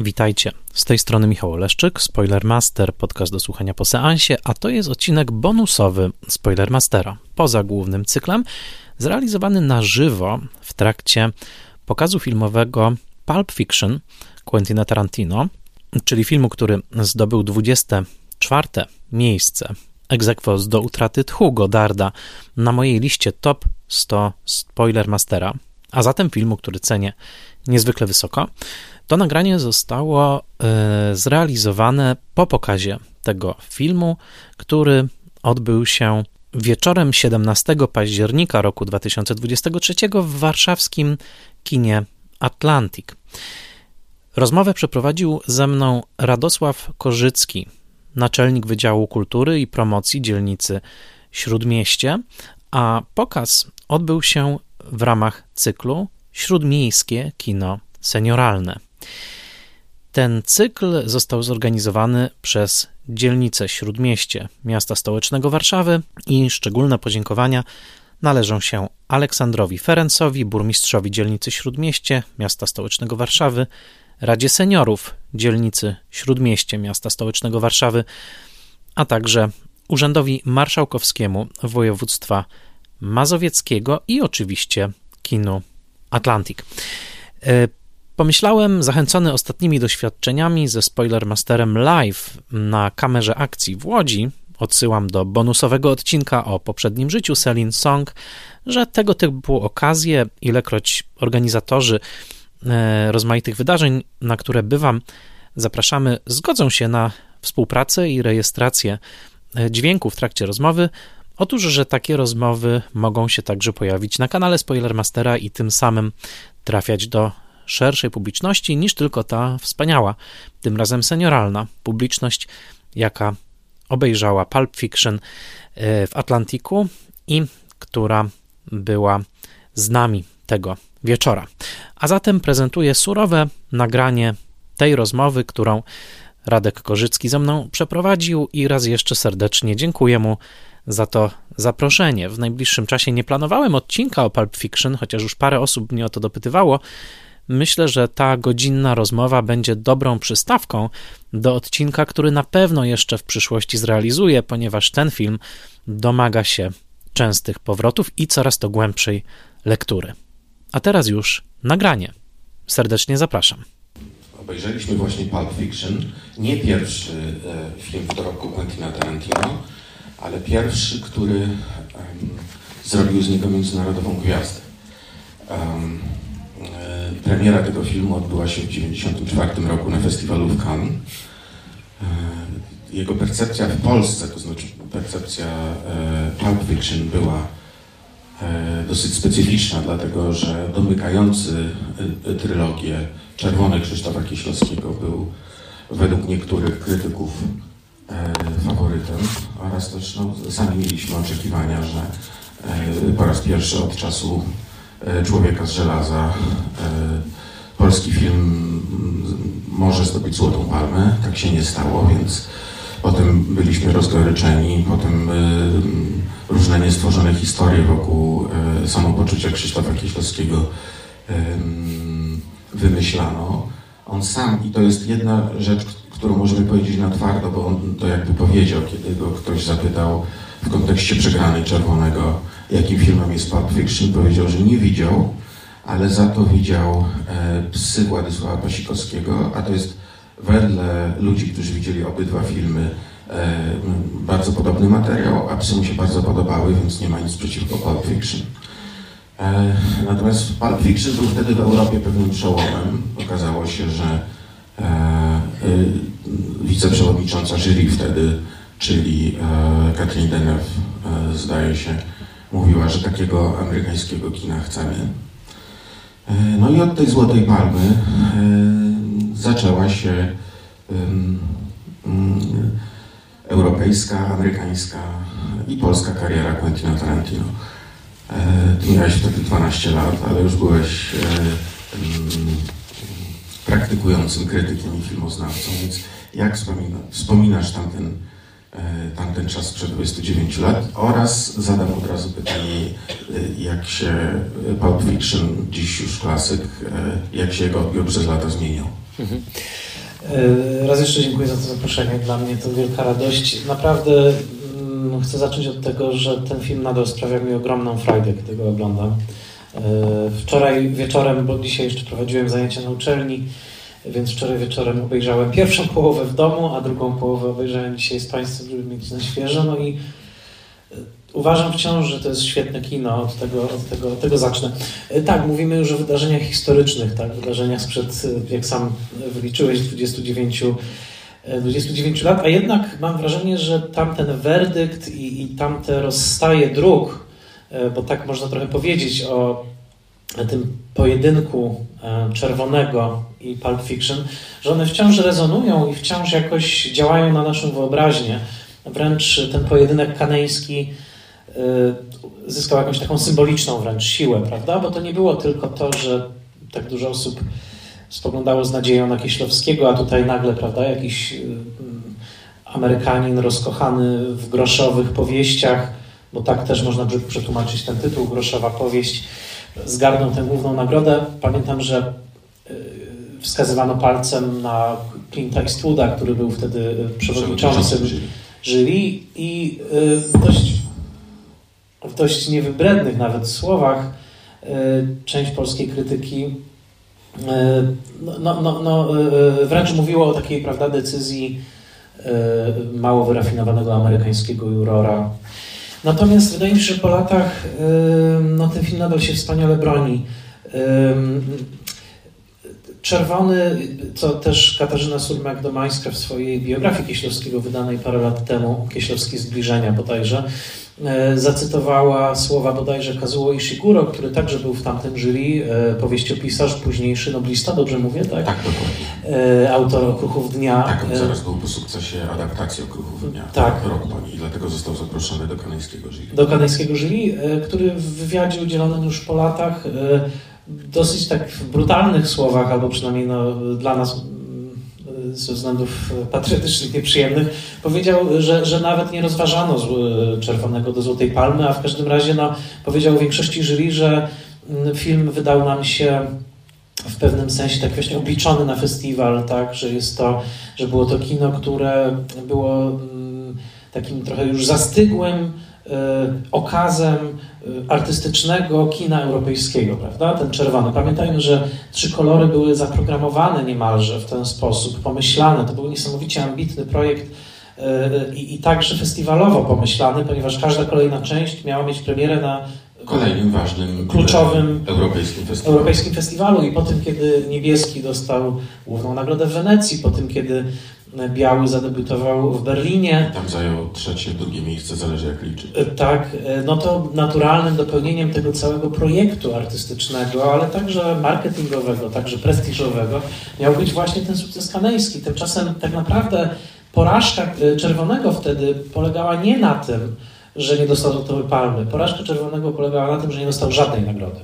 Witajcie. Z tej strony Michał Oleszczyk, Spoilermaster, podcast do słuchania po seansie, a to jest odcinek bonusowy Spoilermastera, poza głównym cyklem, zrealizowany na żywo w trakcie pokazu filmowego Pulp Fiction Quentina Tarantino, czyli filmu, który zdobył 24 miejsce egzekwos do utraty tchu Godarda na mojej liście top 100 Spoilermastera, a zatem filmu, który cenię niezwykle wysoko. To nagranie zostało e, zrealizowane po pokazie tego filmu, który odbył się wieczorem 17 października roku 2023 w warszawskim kinie Atlantic. Rozmowę przeprowadził ze mną Radosław Korzycki, naczelnik Wydziału Kultury i Promocji dzielnicy Śródmieście, a pokaz odbył się w ramach cyklu Śródmiejskie Kino Senioralne. Ten cykl został zorganizowany przez dzielnicę Śródmieście miasta stołecznego Warszawy i szczególne podziękowania należą się Aleksandrowi Ferencowi, burmistrzowi dzielnicy Śródmieście miasta stołecznego Warszawy, Radzie Seniorów dzielnicy Śródmieście miasta stołecznego Warszawy, a także Urzędowi Marszałkowskiemu Województwa Mazowieckiego i oczywiście kinu Atlantic. Pomyślałem, zachęcony ostatnimi doświadczeniami ze Spoilermasterem Live na kamerze akcji w Łodzi, odsyłam do bonusowego odcinka o poprzednim życiu Selin Song, że tego typu okazje, ilekroć organizatorzy e, rozmaitych wydarzeń, na które bywam, zapraszamy, zgodzą się na współpracę i rejestrację e, dźwięku w trakcie rozmowy. Otóż, że takie rozmowy mogą się także pojawić na kanale Spoilermastera i tym samym trafiać do szerszej publiczności niż tylko ta wspaniała, tym razem senioralna publiczność, jaka obejrzała Pulp Fiction e, w Atlantiku i która była z nami tego wieczora. A zatem prezentuję surowe nagranie tej rozmowy, którą Radek Korzycki ze mną przeprowadził i raz jeszcze serdecznie dziękuję mu za to zaproszenie. W najbliższym czasie nie planowałem odcinka o Pulp Fiction, chociaż już parę osób mnie o to dopytywało, Myślę, że ta godzinna rozmowa będzie dobrą przystawką do odcinka, który na pewno jeszcze w przyszłości zrealizuję, ponieważ ten film domaga się częstych powrotów i coraz to głębszej lektury. A teraz już nagranie. Serdecznie zapraszam. Obejrzeliśmy właśnie Pulp Fiction, nie pierwszy e, film w dorobku Quentina Tarantino, ale pierwszy, który um, zrobił z niego międzynarodową gwiazdę. Um, premiera tego filmu odbyła się w 1994 roku na festiwalu w Cannes. E, jego percepcja w Polsce, to znaczy percepcja e, Pulp Fiction była dosyć specyficzna, dlatego że domykający trylogię Czerwony Krzysztofa Kieślowskiego był według niektórych krytyków faworytem oraz też no, sami mieliśmy oczekiwania, że po raz pierwszy od czasu E, człowieka z żelaza. E, polski film może zdobyć Złotą Palmę. Tak się nie stało, więc potem byliśmy rozgoryczeni, potem e, różne niestworzone historie wokół samopoczucia Krzysztofa Kieślowskiego wymyślano. On sam, i to jest jedna rzecz, którą możemy powiedzieć na twardo, bo on to jakby powiedział, kiedy go ktoś zapytał w kontekście przegranej czerwonego jakim filmem jest Pulp Fiction, powiedział, że nie widział, ale za to widział e, Psy Władysława Pasikowskiego, a to jest wedle ludzi, którzy widzieli obydwa filmy, e, bardzo podobny materiał, a Psy mu się bardzo podobały, więc nie ma nic przeciwko Pulp Fiction. E, natomiast Pulp Fiction był wtedy w Europie pewnym przełomem. Okazało się, że e, wiceprzewodnicząca jury wtedy, czyli Kathleen Deneuve, zdaje się, mówiła, że takiego amerykańskiego kina chcemy. E, no i od tej Złotej Palmy e, zaczęła się europejska, amerykańska i polska kariera Quentina Tarantino. E, ty miałeś wtedy 12 lat, ale już byłeś praktykującym krytykiem i filmoznawcą, więc jak wspominasz tamten E, tamten czas sprzed 29 lat oraz zadam od razu pytanie, e, jak się Pulp Fiction, dziś już klasyk, e, jak się jego odbiór przez lata zmieniał. Mhm. Raz jeszcze dziękuję za to zaproszenie. Dla mnie to wielka radość. Naprawdę mm, chcę zacząć od tego, że ten film nadal sprawia mi ogromną frajdę, kiedy go oglądam. Wczoraj wieczorem, bo dzisiaj jeszcze prowadziłem zajęcia na uczelni, więc wczoraj wieczorem obejrzałem pierwszą połowę w domu, a drugą połowę obejrzałem dzisiaj z Państwem, żeby mieć na świeżo. No i e, uważam wciąż, że to jest świetne kino, od tego, od tego, od tego zacznę. E, tak, mówimy już o wydarzeniach historycznych, tak, wydarzeniach sprzed, e, jak sam wyliczyłeś, 29 29 lat, a jednak mam wrażenie, że tamten werdykt i, i tamte rozstaje dróg, bo tak można trochę powiedzieć o tym pojedynku czerwonego i Pulp Fiction, że one wciąż rezonują i wciąż jakoś działają na naszą wyobraźnię. Wręcz ten pojedynek kaneński e, zyskał jakąś taką symboliczną wręcz siłę, prawda? Bo to nie było tylko to, że tak dużo osób spoglądało z nadzieją na Kieślowskiego, a tutaj nagle, prawda, jakiś e, Amerykanin rozkochany w groszowych powieściach, bo tak też można przetłumaczyć ten tytuł, groszowa powieść, zgarnął tę główną nagrodę. Pamiętam, że y, wskazywano palcem na Clint'a Eastwooda, który był wtedy y, przewodniczącym jury i w dość, w dość niewybrednych nawet słowach część polskiej krytyki no, no, no, no, wręcz mówiło o takiej prawda, decyzji mało wyrafinowanego amerykańskiego jurora Natomiast wydaje mi się, że po latach no, ten film nadal się wspaniale broni. Czerwony, co też Katarzyna Surmak-Domańska w swojej biografii Kieślowskiego wydanej parę lat temu, Kieślowskie Zbliżenia bodajże, E, zacytowała słowa bodajże Kazuo Ishiguro, który także był w tamtym jury, e, powieściopisarz, późniejszy noblista, dobrze mówię, tak? Tak, dokładnie. E, autor Okruchów Dnia. Tak, on zaraz był po sukcesie adaptacji Okruchów Dnia. Tak. Rok po i dlatego został zaproszony do kanańskiego jury. Do kanańskiego jury, który w wywiadzie udzielonym już po latach dosyć tak w brutalnych słowach, albo przynajmniej no, dla nas ze względów patriotycznych nieprzyjemnych, powiedział, że, że nawet nie rozważano Czerwonego do Złotej Palmy, a w każdym razie no, powiedział większości jury, że mm, film wydał nam się w pewnym sensie tak właśnie obliczony na festiwal, tak, że jest to, że było to kino, które było mm, takim trochę już zastygłym, okazem e, artystycznego kina europejskiego, prawda? Ten czerwony. Pamiętajmy, że trzy kolory były zaprogramowane niemalże w ten sposób, pomyślane. To był niesamowicie ambitny projekt e, i, i także festiwalowo pomyślany, ponieważ każda kolejna część miała mieć premierę na kolejnym ważnym kluczowym europejskim festiwalu. europejskim festiwalu. I po tym, kiedy Niebieski dostał główną nagrodę w Wenecji, po tym, kiedy Biały zadebiutował w Berlinie. Tam zajął trzecie, drugie miejsce, zależy jak liczyć. E, tak, e, no to naturalnym dopełnieniem tego całego projektu artystycznego, ale także marketingowego, także prestiżowego, miał być właśnie ten sukces kanański. Tymczasem tak naprawdę porażka e, Czerwonego wtedy polegała nie na tym, że nie dostał Złotowej Palmy. Porażka Czerwonego polegała na tym, że nie dostał żadnej nagrody.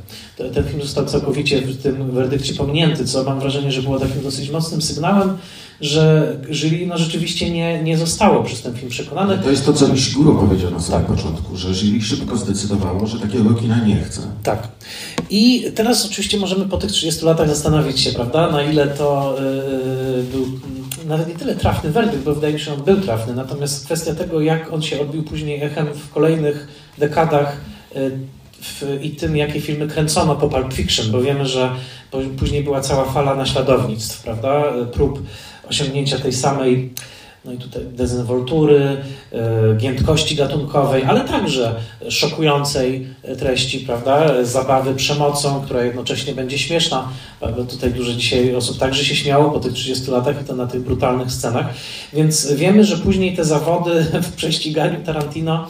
Ten film został całkowicie w tym werdykcie pominięty, co mam wrażenie, że było takim dosyć mocnym sygnałem, że jury no, rzeczywiście nie, nie zostało przez ten film przekonane. To jest to, co Nishiguro powiedział na samym tak. początku, że jury szybko zdecydowało, że takiego kina nie chce. Tak. I teraz oczywiście możemy po tych 30 latach zastanowić się, prawda, na ile to yy, był nawet nie tyle trafny werdykt, bo wydaje mi się, że on był trafny, natomiast kwestia tego, jak on się odbił później echem w kolejnych dekadach yy, w, i tym, jakie filmy kręcono po Pulp Fiction, bo wiemy, że później była cała fala naśladownictw, prawda, prób osiągnięcia tej samej no i tutaj dezynwoltury, e, giętkości gatunkowej, ale także szokującej treści, prawda, zabawy przemocą, która jednocześnie będzie śmieszna. Tutaj dużo dzisiaj osób także się śmiało po tych 30 latach i to na tych brutalnych scenach. Więc wiemy, że później te zawody w prześciganiu Tarantino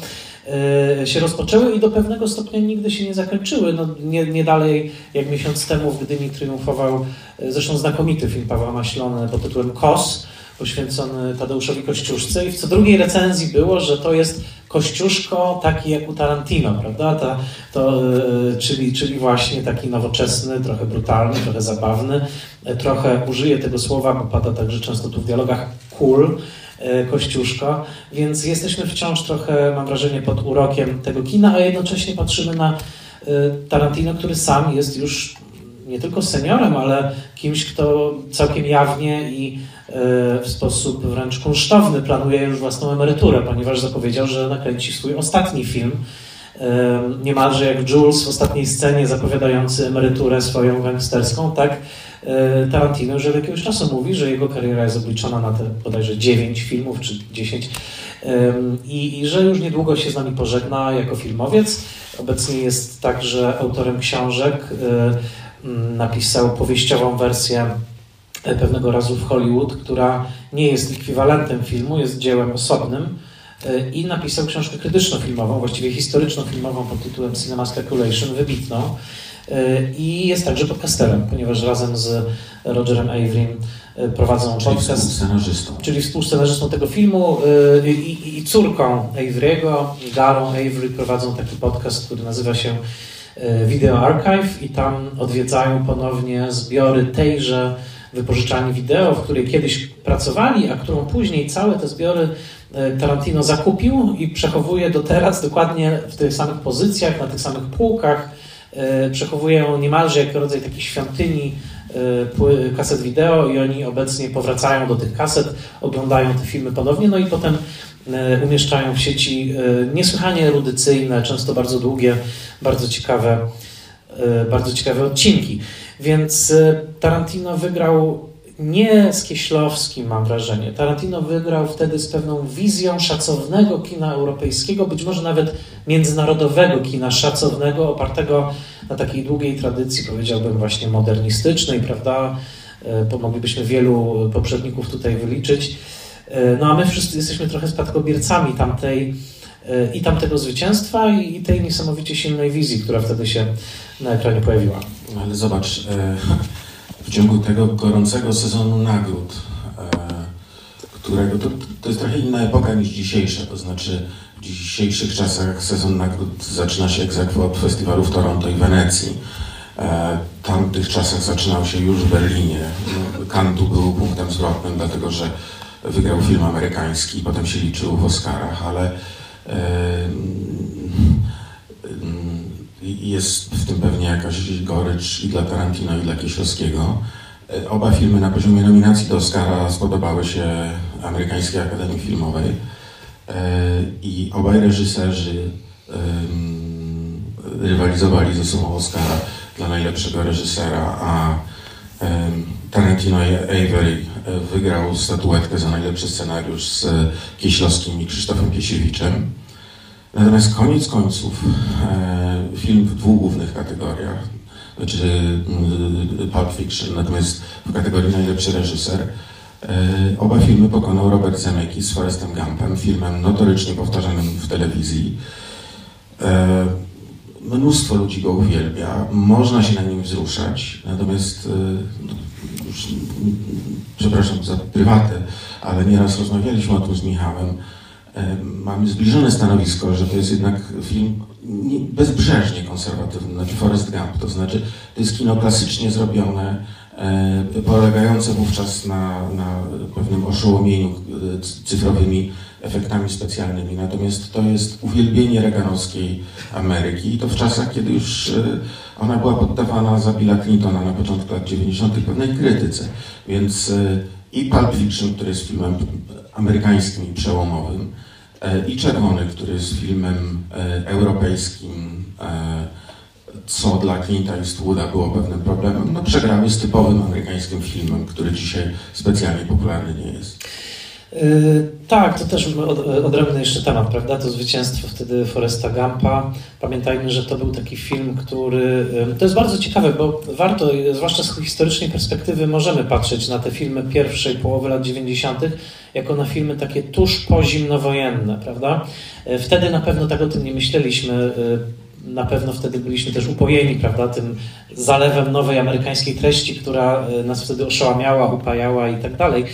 się rozpoczęły i do pewnego stopnia nigdy się nie zakończyły. No, nie, nie dalej jak miesiąc temu w Gdyni triumfował e, zresztą znakomity film Pawła Maślony pod tytułem Kos, poświęcony Tadeuszowi Kościuszce i w co drugiej recenzji było, że to jest Kościuszko taki jak u Tarantino, prawda? Ta, to, e, czyli, czyli właśnie taki nowoczesny, trochę brutalny, trochę zabawny, e, trochę użyję tego słowa, bo pada także często tu w dialogach cool, e, Kościuszko, więc jesteśmy wciąż trochę, mam wrażenie, pod urokiem tego kina, a jednocześnie patrzymy na Tarantino, który sam jest już nie tylko seniorem, ale kimś, kto całkiem jawnie i w sposób wręcz kunsztowny planuje już własną emeryturę, ponieważ zapowiedział, że nakręci swój ostatni film. Niemalże jak Jules w ostatniej scenie zapowiadający emeryturę swoją gangsterską, tak Tarantino już od jakiegoś czasu mówi, że jego kariera jest obliczona na te bodajże 9 filmów czy 10 i, i że już niedługo się z nami pożegna jako filmowiec. Obecnie jest także autorem książek, napisał powieściową wersję pewnego razu w Hollywood, która nie jest ekwiwalentem filmu, jest dziełem osobnym e, i napisał książkę krytyczno-filmową, właściwie historyczno-filmową pod tytułem Cinema Speculation, wybitną. E, I jest także podcasterem, ponieważ razem z Rogerem Averym e, prowadzą czyli podcast. Współscenarzystą. Czyli współscenarzystą tego filmu i, i, i córką Avery'ego, Garą Avery prowadzą taki podcast, który nazywa się Video Archive i tam odwiedzają ponownie zbiory tejże wypożyczalni wideo, w której kiedyś pracowali, a którą później całe te zbiory e, Tarantino zakupił i przechowuje do teraz dokładnie w tych samych pozycjach, na tych samych półkach. E, przechowuje ją niemalże jako rodzaj takiej świątyni e, kaset wideo i oni obecnie powracają do tych kaset, oglądają te filmy ponownie, no i potem umieszczają w sieci niesłychanie erudycyjne, często bardzo długie, bardzo ciekawe, bardzo ciekawe odcinki. Więc e, Tarantino wygrał nie z Kieślowskim, mam wrażenie. Tarantino wygrał wtedy z pewną wizją szacownego kina europejskiego, być może nawet międzynarodowego kina szacownego, opartego na takiej długiej tradycji, powiedziałbym, właśnie modernistycznej, prawda? E, moglibyśmy wielu poprzedników tutaj wyliczyć. E, no a my wszyscy jesteśmy trochę spadkobiercami tamtej i tamtego zwycięstwa i tej niesamowicie silnej wizji, która wtedy się na ekranie pojawiła. Ale zobacz, e, w ciągu tego gorącego sezonu nagród, e, którego to, to jest trochę inna epoka niż dzisiejsza, to znaczy w dzisiejszych czasach sezon nagród zaczyna się jak od festiwalu w Toronto i Wenecji. E, tamtych czasach zaczynał się już w Berlinie. No, Kantu był punktem zwrotnym, dlatego że wygrał film amerykański, potem się liczył w Oscarach, ale jest w tym pewnie jakaś gorycz i dla Tarantino, i dla Kieślowskiego. E, oba filmy na poziomie nominacji do Oscara spodobały się Amerykańskiej Akademii Filmowej e, i obaj reżyserzy rywalizowali ze sobą Oscara dla najlepszego reżysera, a Tarantino i Avery e, wygrał statuetkę za najlepszy scenariusz z Kieślowskim i Krzysztofem Kiesiewiczem. Natomiast koniec końców e, film w dwóch głównych kategoriach, znaczy e, Pulp Fiction, natomiast w kategorii najlepszy reżyser, e, oba filmy pokonał Robert Zemeckis z Forrestem Gumpem, filmem notorycznie powtarzanym w telewizji. Mnóstwo ludzi go uwielbia, można się na nim wzruszać, natomiast już, przepraszam za prywatę, ale nieraz rozmawialiśmy o tym z Michałem, mamy zbliżone stanowisko, że to jest jednak film bezbrzeżnie konserwatywny, znaczy Forrest Gump, to znaczy to jest kino klasycznie zrobione, polegające wówczas na, na pewnym oszołomieniu e, cyfrowymi efektami specjalnymi. Natomiast to jest uwielbienie reganowskiej Ameryki i to w czasach, kiedy już e, ona była poddawana za Billa Clintona na początku lat 90. pewnej krytyce. Więc e, i Pulp Fiction, który jest filmem amerykańskim i przełomowym, e, i Czerwony, który jest filmem e, europejskim, e, co dla Clint'a Eastwooda było pewnym problemem, no przegrały z typowym amerykańskim filmem, który dzisiaj specjalnie popularny nie jest. Yy, tak, to też od, odrębny jeszcze temat, prawda? To zwycięstwo wtedy Foresta Gampa. Pamiętajmy, że to był taki film, który. To jest bardzo ciekawe, bo warto, zwłaszcza z historycznej perspektywy, możemy patrzeć na te filmy pierwszej połowy lat 90. jako na filmy takie tuż pozimnowojenne, prawda? Yy, wtedy na pewno tak o tym nie myśleliśmy na pewno wtedy byliśmy też upojeni, prawda, tym zalewem nowej amerykańskiej treści, która nas wtedy oszałamiała, upajała i tak dalej.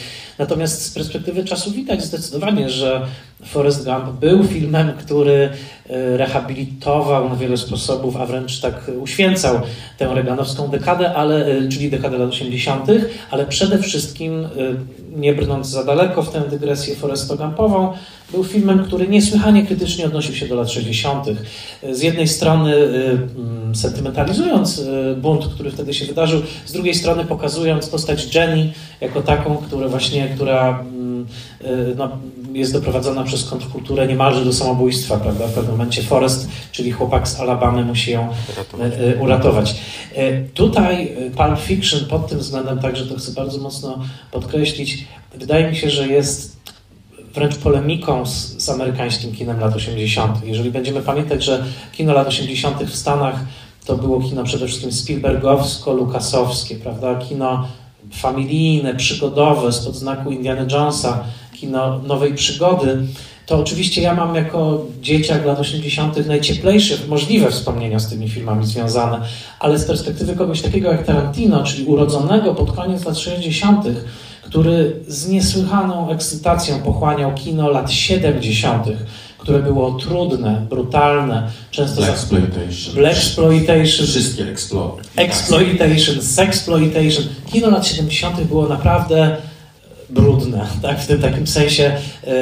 Natomiast z perspektywy czasu widać zdecydowanie, że Forrest Gump był filmem, który e, rehabilitował na wiele sposobów, a wręcz tak uświęcał tę reganowską dekadę, ale, e, czyli dekadę lat 80., ale przede wszystkim, e, nie brnąc za daleko w tę dygresję Forresto-Gumpową, był filmem, który niesłychanie krytycznie odnosił się do lat 60. Z jednej strony sentymentalizując bunt, który wtedy się wydarzył, z drugiej strony pokazując postać Jenny jako taką, która właśnie, która mm, no, jest doprowadzona przez kontrkulturę niemalże do samobójstwa, prawda? W pewnym momencie Forrest, czyli chłopak z Alabamy, musi ją uratować. E, e, uratować. Tutaj Pulp Fiction pod tym względem, także to chcę bardzo mocno podkreślić, wydaje mi się, że jest wręcz polemiką z, z amerykańskim kinem lat 80. Jeżeli będziemy pamiętać, że kino lat 80. w Stanach to było kino przede wszystkim Spielbergowsko-lukasowskie, prawda? Kino familijne, przygodowe, spod znaku Indiana Jonesa, kino nowej przygody, to oczywiście ja mam jako dzieciak lat 80. najcieplejsze możliwe wspomnienia z tymi filmami związane, ale z perspektywy kogoś takiego jak Tarantino, czyli urodzonego pod koniec lat 60., który z niesłychaną ekscytacją pochłaniał kino lat 70., które było trudne, brutalne, często Black exploitation. Black exploitation. Wszystkie explo exploitation, sexploitation. Kino lat 70. było naprawdę brudne, tak? w tym takim sensie yy,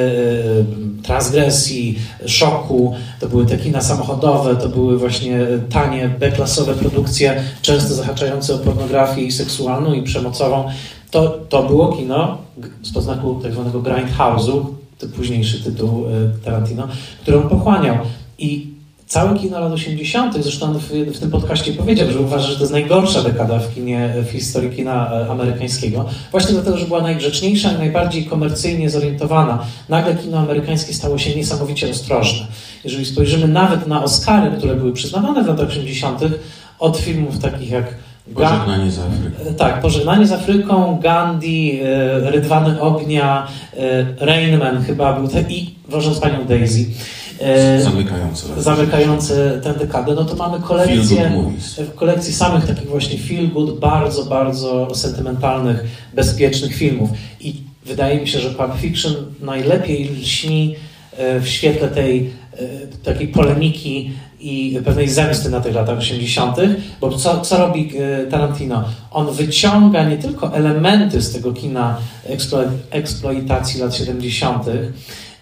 transgresji, szoku. To były te kina samochodowe, to były właśnie tanie, B-klasowe produkcje, często zahaczające o pornografię i seksualną i przemocową. To, to było kino z poznaku tak zwanego grindhouse'u, to późniejszy tytuł e, Tarantino, on pochłaniał. I Cały kino lat 80., zresztą w, w, tym podcaście powiedział, że uważa, że to jest najgorsza dekada w kinie, w historii kina e, amerykańskiego. Właśnie dlatego, że była najgrzeczniejsza i najbardziej komercyjnie zorientowana. Nagle kino amerykańskie stało się niesamowicie ostrożne. Jeżeli spojrzymy nawet na Oscary, które były przyznawane w latach 80., od filmów takich jak Pożegnanie z Afryką. E, tak, Pożegnanie z Afryką, Gandhi, e, Rydwany Ognia, Rainman chyba był te, i Wożąc Panią Daisy. E, zamykające. Zamykające tę dekadę, no to mamy kolekcję, kolekcji samych takich właśnie feel good, bardzo, bardzo sentymentalnych, bezpiecznych filmów. I wydaje mi się, że Pulp Fiction najlepiej lśni e, w świetle tej e, takiej polemiki i pewnej zemsty na tych latach 80., bo co, co robi Tarantino? On wyciąga nie tylko elementy z tego kina eksploitacji lat 70.,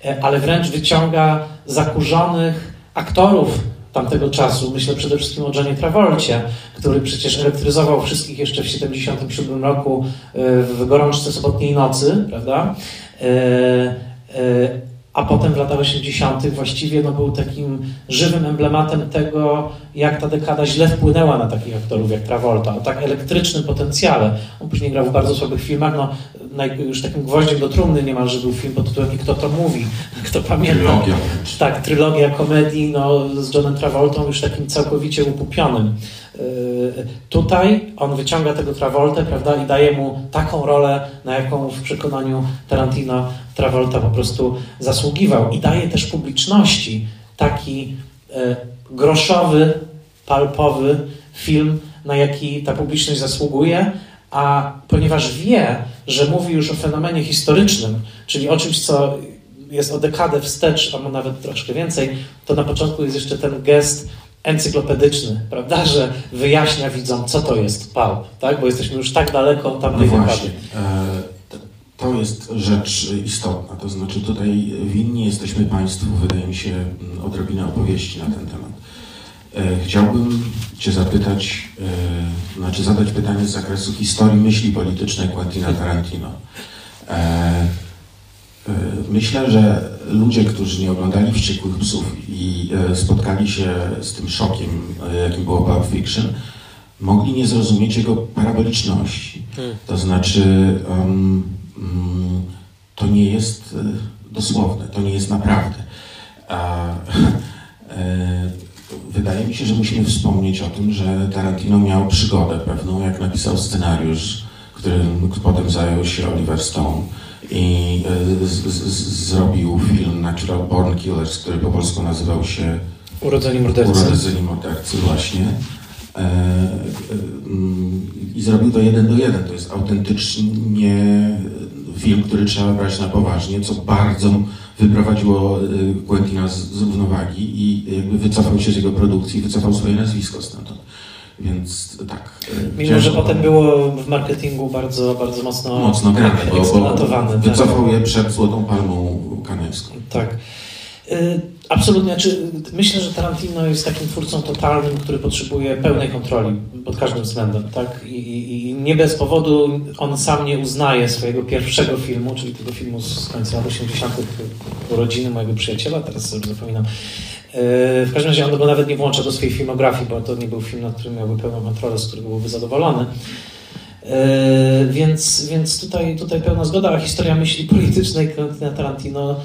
E, ale wręcz wyciąga zakurzonych aktorów tamtego czasu. Myślę przede wszystkim o Johnie Travolcie, który przecież elektryzował wszystkich jeszcze w 1977 roku e, w gorączce sobotniej nocy, prawda? A potem w latach 80. właściwie no, był takim żywym emblematem tego, jak ta dekada źle wpłynęła na takich aktorów jak Travolta, o tak elektrycznym potencjale. On później grał w bardzo słabych filmach, no, już takim gwoździem do trumny niemalże był film pod tytułem I kto to mówi, kto pamięta. Trylogia. Tak, trylogia komedii no, z Johnem Travoltą już takim całkowicie upupionym. Yy, tutaj on wyciąga tego Travoltę, prawda, i daje mu taką rolę, na jaką w przekonaniu Tarantino Travolta po prostu zasługiwał. I daje też publiczności taki yy, groszowy, palpowy film, na jaki ta publiczność zasługuje, a ponieważ wie, że mówi już o fenomenie historycznym, czyli o czymś, co jest o dekadę wstecz, albo nawet troszkę więcej, to na początku jest jeszcze ten gest encyklopedyczny, prawda, że wyjaśnia widzom, co to jest pulp, tak? bo jesteśmy już tak daleko od tamtej no. E, to jest rzecz istotna, to znaczy tutaj winni jesteśmy Państwu, wydaje mi się, odrobinę opowieści na ten temat. E, chciałbym Cię zapytać, e, znaczy zadać pytanie z zakresu historii myśli politycznej Quentina Tarantino. Myślę, że ludzie, którzy nie oglądali Wściekłych Psów i e, spotkali się z tym szokiem, e, jakim było Pulp Fiction, mogli nie zrozumieć jego paraboliczności. Hmm. To znaczy, um, um, to nie jest e, dosłowne, to nie jest naprawdę. A, e, wydaje mi się, że musimy wspomnieć o tym, że Tarantino miał przygodę pewną, jak napisał scenariusz, którym potem zajął się Oliver Stone i e, z, z, zrobił film Natural Born Killers, który po polsku nazywał się Urodzeni mordercy. Urodzeni mordercy, właśnie. E, e, I zrobił to jeden do jeden. To jest autentycznie film, który trzeba brać na poważnie, co bardzo wyprowadziło Quentina z, z równowagi i jakby wycofał się z jego produkcji, wycofał swoje nazwisko stamtąd. Więc tak. Mimo, że potem było w marketingu bardzo, bardzo mocno, mocno grane, bo, bo tak. wycofał tak. je przed Złotą Palmą Kanańską. Tak. Absolutnie. Znaczy, myślę, że Tarantino jest takim twórcą totalnym, który potrzebuje pełnej kontroli pod każdym względem. Tak? I, i, nie bez powodu on sam nie uznaje swojego pierwszego filmu, czyli tego filmu z końca lat 80. urodziny mojego przyjaciela, teraz sobie zapominam. E, w każdym razie on go nawet nie włącza do swojej filmografii, bo to nie był film, nad którym miałby pełną kontrolę, z którego byłby zadowolony. Więc, więc tutaj, tutaj pełna zgoda, a historia myśli politycznej Quentina Tarantino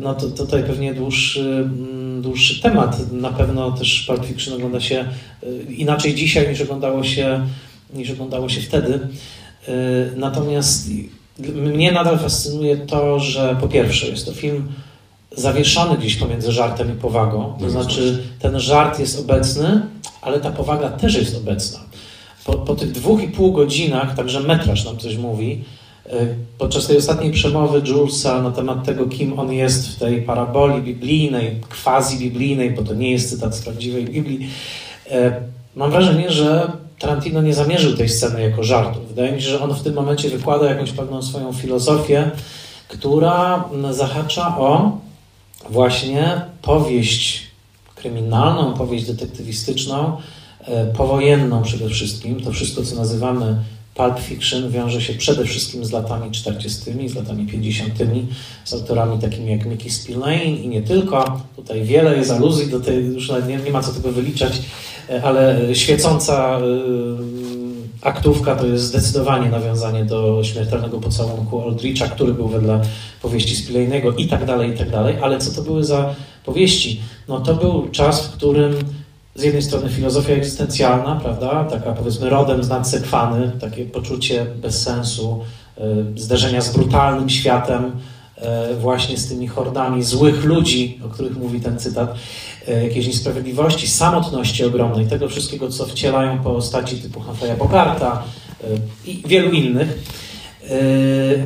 no to tutaj pewnie dłuższy, mm, dłuższy temat. Na pewno też Pulp Fiction ogląda się y, inaczej dzisiaj niż oglądało się, niż oglądało się wtedy. Y, natomiast mnie nadal fascynuje to, że po pierwsze jest to film zawieszony gdzieś pomiędzy żartem i powagą. To znaczy ten żart jest obecny, ale ta powaga też jest obecna. Po, po tych dwóch i pół godzinach, także metraż nam coś mówi, podczas tej ostatniej przemowy Julesa na temat tego, kim on jest w tej paraboli biblijnej, quasi-biblijnej, bo to nie jest cytat z prawdziwej Biblii, e, mam wrażenie, że Tarantino nie zamierzył tej sceny jako żartu. Wydaje mi się, że on w tym momencie wykłada jakąś pewną swoją filozofię, która zahacza o właśnie powieść kryminalną, powieść detektywistyczną, e, powojenną przede wszystkim. To wszystko, co nazywamy Pulp Fiction wiąże się przede wszystkim z latami 40., z latami 50., z autorami takimi jak Mickey Spillane i nie tylko. Tutaj wiele jest aluzji do tej, już nie, nie ma co tego wyliczać, ale świecąca y, aktówka to jest zdecydowanie nawiązanie do śmiertelnego pocałunku Aldricha, który był wedle powieści Spillane'ego i tak dalej, i tak dalej. Ale co to były za powieści? No to był czas, w którym z jednej strony filozofia egzystencjalna, prawda, taka powiedzmy rodem z nadsekwany, takie poczucie bezsensu, y, zderzenia z brutalnym światem, y, właśnie z tymi hordami złych ludzi, o których mówi ten cytat, y, jakiejś niesprawiedliwości, samotności ogromnej, tego wszystkiego, co wcielają postaci typu Humphrey'a Bogarta i wielu innych.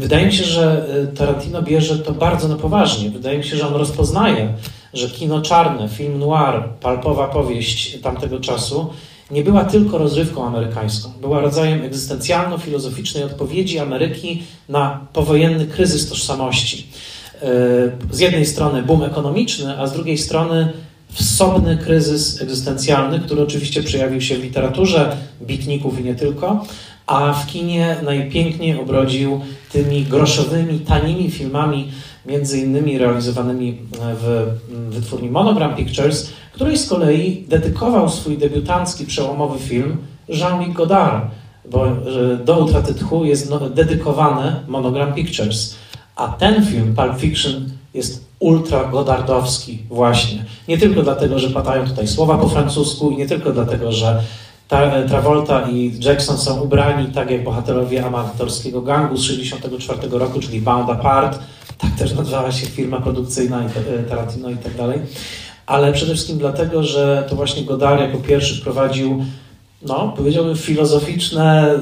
Wydaje mi się, że Tarantino bierze to bardzo na poważnie. Wydaje mi się, że on rozpoznaje że kino czarne, film noir, palpowa powieść tamtego czasu nie była tylko rozrywką amerykańską. Była rodzajem egzystencjalno-filozoficznej odpowiedzi Ameryki na powojenny kryzys tożsamości. E, z jednej strony boom ekonomiczny, a z drugiej strony wsobny kryzys egzystencjalny, który oczywiście przejawił się w literaturze bitników i nie tylko, a w kinie najpiękniej obrodził tymi groszowymi, tanimi filmami między innymi realizowanymi w wytwórni Monogram Pictures, której z kolei dedykował swój debiutancki, przełomowy film Jean-Luc Godard, bo do utraty tchu jest no, dedykowany Monogram Pictures. A ten film, Pulp Fiction, jest ultra godardowski właśnie. Nie tylko dlatego, że padają tutaj słowa po francusku i nie tylko dlatego, że Travolta i Jackson są ubrani tak jak bohaterowie amatorskiego gangu z 1964 roku, czyli Bound Apart, tak też nazywała się firma produkcyjna e, Tarantino i tak dalej. Ale przede wszystkim dlatego, że to właśnie Godard jako pierwszy wprowadził, no powiedziałbym filozoficzne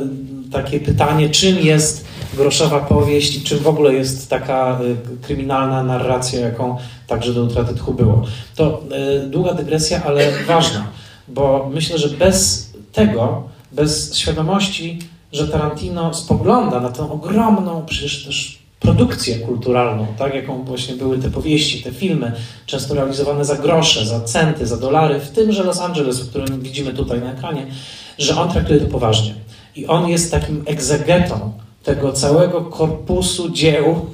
takie pytanie, czym jest groszowa powieść i czym w ogóle jest taka e, kryminalna narracja, jaką także do utraty tchu było. To e, długa dygresja, ale ważna, bo myślę, że bez tego, bez świadomości, że Tarantino spogląda na tę ogromną, przecież też produkcję kulturalną, tak, jaką właśnie były te powieści, te filmy, często realizowane za grosze, za centy, za dolary, w tymże Los Angeles, w którym widzimy tutaj na ekranie, że on traktuje to poważnie. I on jest takim egzegetą tego całego korpusu dzieł,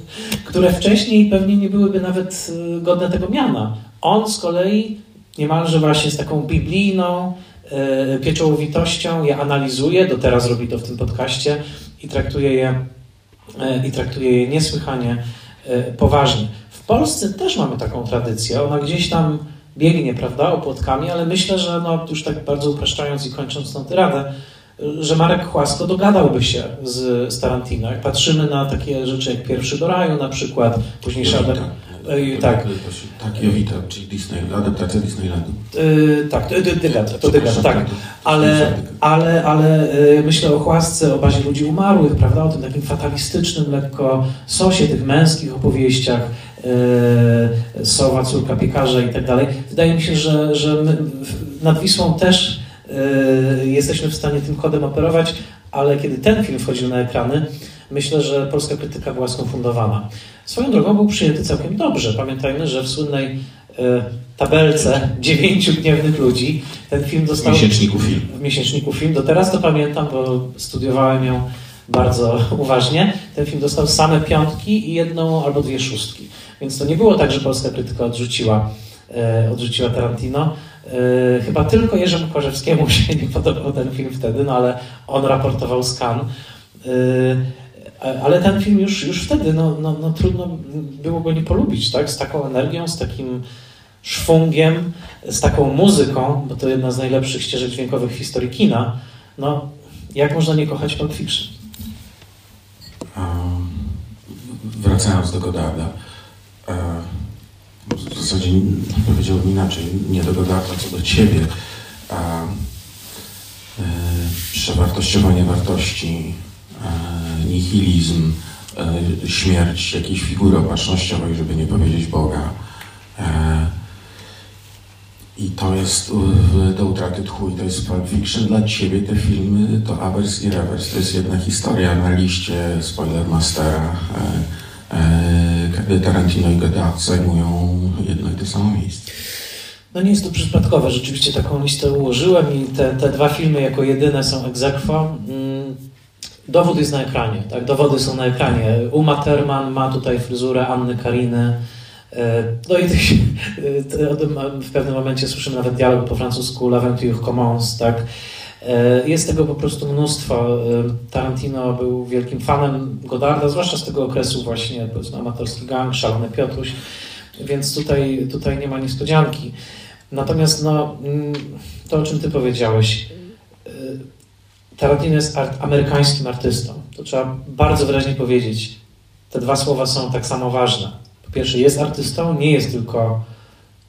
które wcześniej pewnie nie byłyby nawet y, godne tego miana. On z kolei niemalże właśnie z taką biblijną y, pieczołowitością je analizuje, do teraz robi to w tym podcaście i traktuje je i traktuje je niesłychanie e, poważnie. W Polsce też mamy taką tradycję. Ona gdzieś tam biegnie, prawda, opłotkami, ale myślę, że no, już tak bardzo upraszczając i kończąc tę tyradę, że Marek Chłasko dogadałby się z, z Tarantino. Jak patrzymy na takie rzeczy jak Pierwszy do raju na przykład, późniejszy Adam... Yy, tak. Tak, Jowita, czyli Disney, adaptacja Disneylandu. Yy, tak, to Dygat, to Dygat, tak. Ale, ale, ale yy, myślę o Chłasce, o bazie ludzi umarłych, prawda, o tym takim fatalistycznym lekko sosie, tych męskich opowieściach, Sowa, córka piekarza i tak dalej. Wydaje mi się, że, że my nad Wisłą też jesteśmy w stanie tym kodem operować, ale kiedy ten film wchodził na ekrany, myślę, że polska krytyka była skonfundowana. Swoją drogą był przyjęty całkiem dobrze. Pamiętajmy, że w słynnej tabelce dziewięciu gniewnych ludzi. Ten film dostał... W miesięczniku film. W miesięczniku film. Do teraz to pamiętam, bo studiowałem ją bardzo uważnie. Ten film dostał same piątki i jedną albo dwie szóstki. Więc to nie było tak, że polska krytyka odrzuciła, e, odrzuciła Tarantino. E, chyba tylko Jerzemu Korzewskiemu się nie podobał ten film wtedy, no ale on raportował Cannes. E, ale ten film już, już wtedy, no, no, no trudno było go nie polubić, tak? Z taką energią, z takim szwungiem, z taką muzyką, bo to jedna z najlepszych ścieżek dźwiękowych w historii kina, no jak można nie kochać Pulp Fiction? Wracając do Godarda, w zasadzie powiedziałbym inaczej, nie do Godarda, co do ciebie, e, przewartościowanie wartości, e, nihilizm, e, śmierć jakiejś figury opatrznościowej, żeby nie powiedzieć Boga, i to jest do utraty tchu i to jest Pulp Fiction. Dla ciebie te filmy to Avers i Revers. To jest jedna historia na liście Spoilermastera. E, e, Tarantino i Godard zajmują jedno i to samo miejsce. No nie jest to przypadkowe. Rzeczywiście taką listę ułożyłem i te, te dwa filmy jako jedyne są aequo. Mm, dowód jest na ekranie, tak? Dowody są na ekranie. Uma Thurman ma tutaj fryzurę Anny Kariny. E, no i o tym w pewnym momencie słyszymy nawet dialog po francusku L'Aventure commence, tak? E, jest tego po prostu mnóstwo. E, Tarantino był wielkim fanem Godarda, zwłaszcza z tego okresu właśnie, powiedzmy, amatorski gang, szalony Piotruś, więc tutaj, tutaj nie ma niespodzianki. Natomiast no, mm, to, o czym ty powiedziałeś, Tarantino jest art, amerykańskim artystą. To trzeba bardzo wyraźnie powiedzieć. Te dwa słowa są tak samo ważne pierwsze jest artystą, nie jest tylko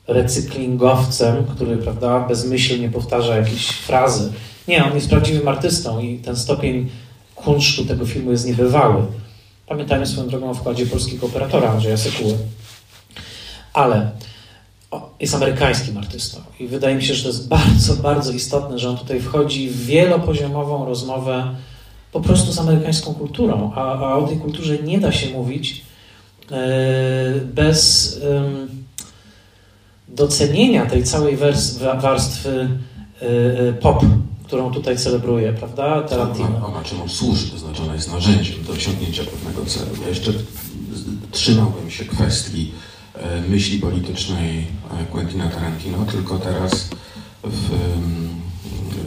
recyklingowcem, który prawda, bezmyślnie powtarza jakieś frazy. Nie, on jest prawdziwym artystą i ten stopień kunsztu tego filmu jest niebywały. Pamiętajmy swoją drogą o wkładzie polskiego operatora Andrzeja Sekuły. Ale jest amerykańskim artystą i wydaje mi się, że to jest bardzo, bardzo istotne, że on tutaj wchodzi w wielopoziomową rozmowę po prostu z amerykańską kulturą, a, a o tej kulturze nie da się mówić E, bez docenienia tej całej warstwy e, e, pop, którą tutaj celebruje, prawda, Tarantino. Ona czemu służy, wyznaczona jest narzędziem do osiągnięcia pewnego celu. Ja jeszcze trzymałbym się kwestii myśli politycznej Quentina Tarantino, tylko teraz w,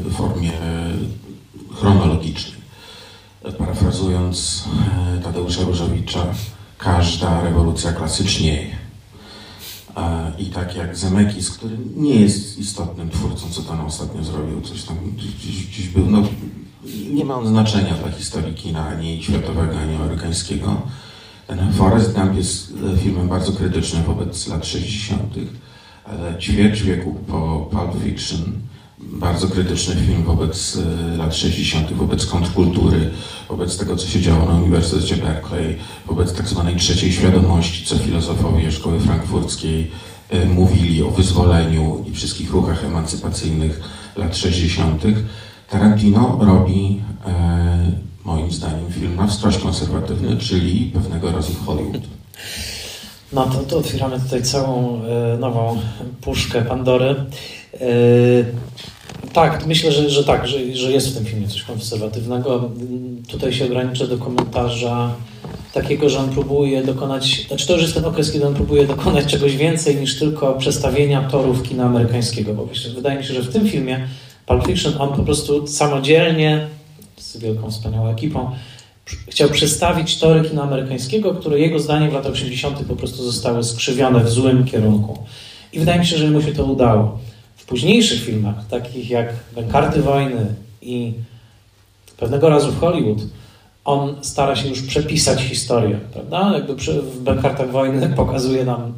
w formie chronologicznej. Parafrazując Tadeusza Różowicza, każda rewolucja klasycznieje. I tak jak Zemekis, który nie jest istotnym twórcą, co tam ostatnio zrobił, coś tam gdzieś, gdzieś był, no, nie ma on znaczenia dla historii kina, ani światowego, ani amerykańskiego. Ten Forrest Gump jest filmem bardzo krytycznym wobec lat 60., ale ćwierć wieku po Pulp Fiction bardzo krytyczny film wobec e, lat 60., wobec kontrkultury, wobec tego, co się działo na Uniwersytecie Berkeley, wobec tak zwanej trzeciej świadomości, co filozofowie szkoły frankfurckiej e, mówili o wyzwoleniu i wszystkich ruchach emancypacyjnych lat 60. Tarantino robi, e, moim zdaniem, film na wskroś konserwatywny, czyli pewnego w Hollywood. No to, to otwieramy tutaj całą e, nową puszkę Pandory. E, tak, myślę, że, że tak, że, że jest w tym filmie coś konserwatywnego. Tutaj się ograniczę do komentarza takiego, że on próbuje dokonać, znaczy to już jest ten okres, kiedy on próbuje dokonać czegoś więcej niż tylko przestawienia torów kina amerykańskiego. Bo myślę, wydaje mi się, że w tym filmie Pulp Fiction on po prostu samodzielnie, z wielką, wspaniałą ekipą, chciał przestawić tory kina amerykańskiego, które jego zdaniem w latach 80. po prostu zostały skrzywione w złym kierunku. I wydaje mi się, że mu się to udało późniejszych filmach, takich jak Bękarty Wojny i pewnego razu w Hollywood, on stara się już przepisać historię, prawda? Jakby w Bękartach Wojny pokazuje nam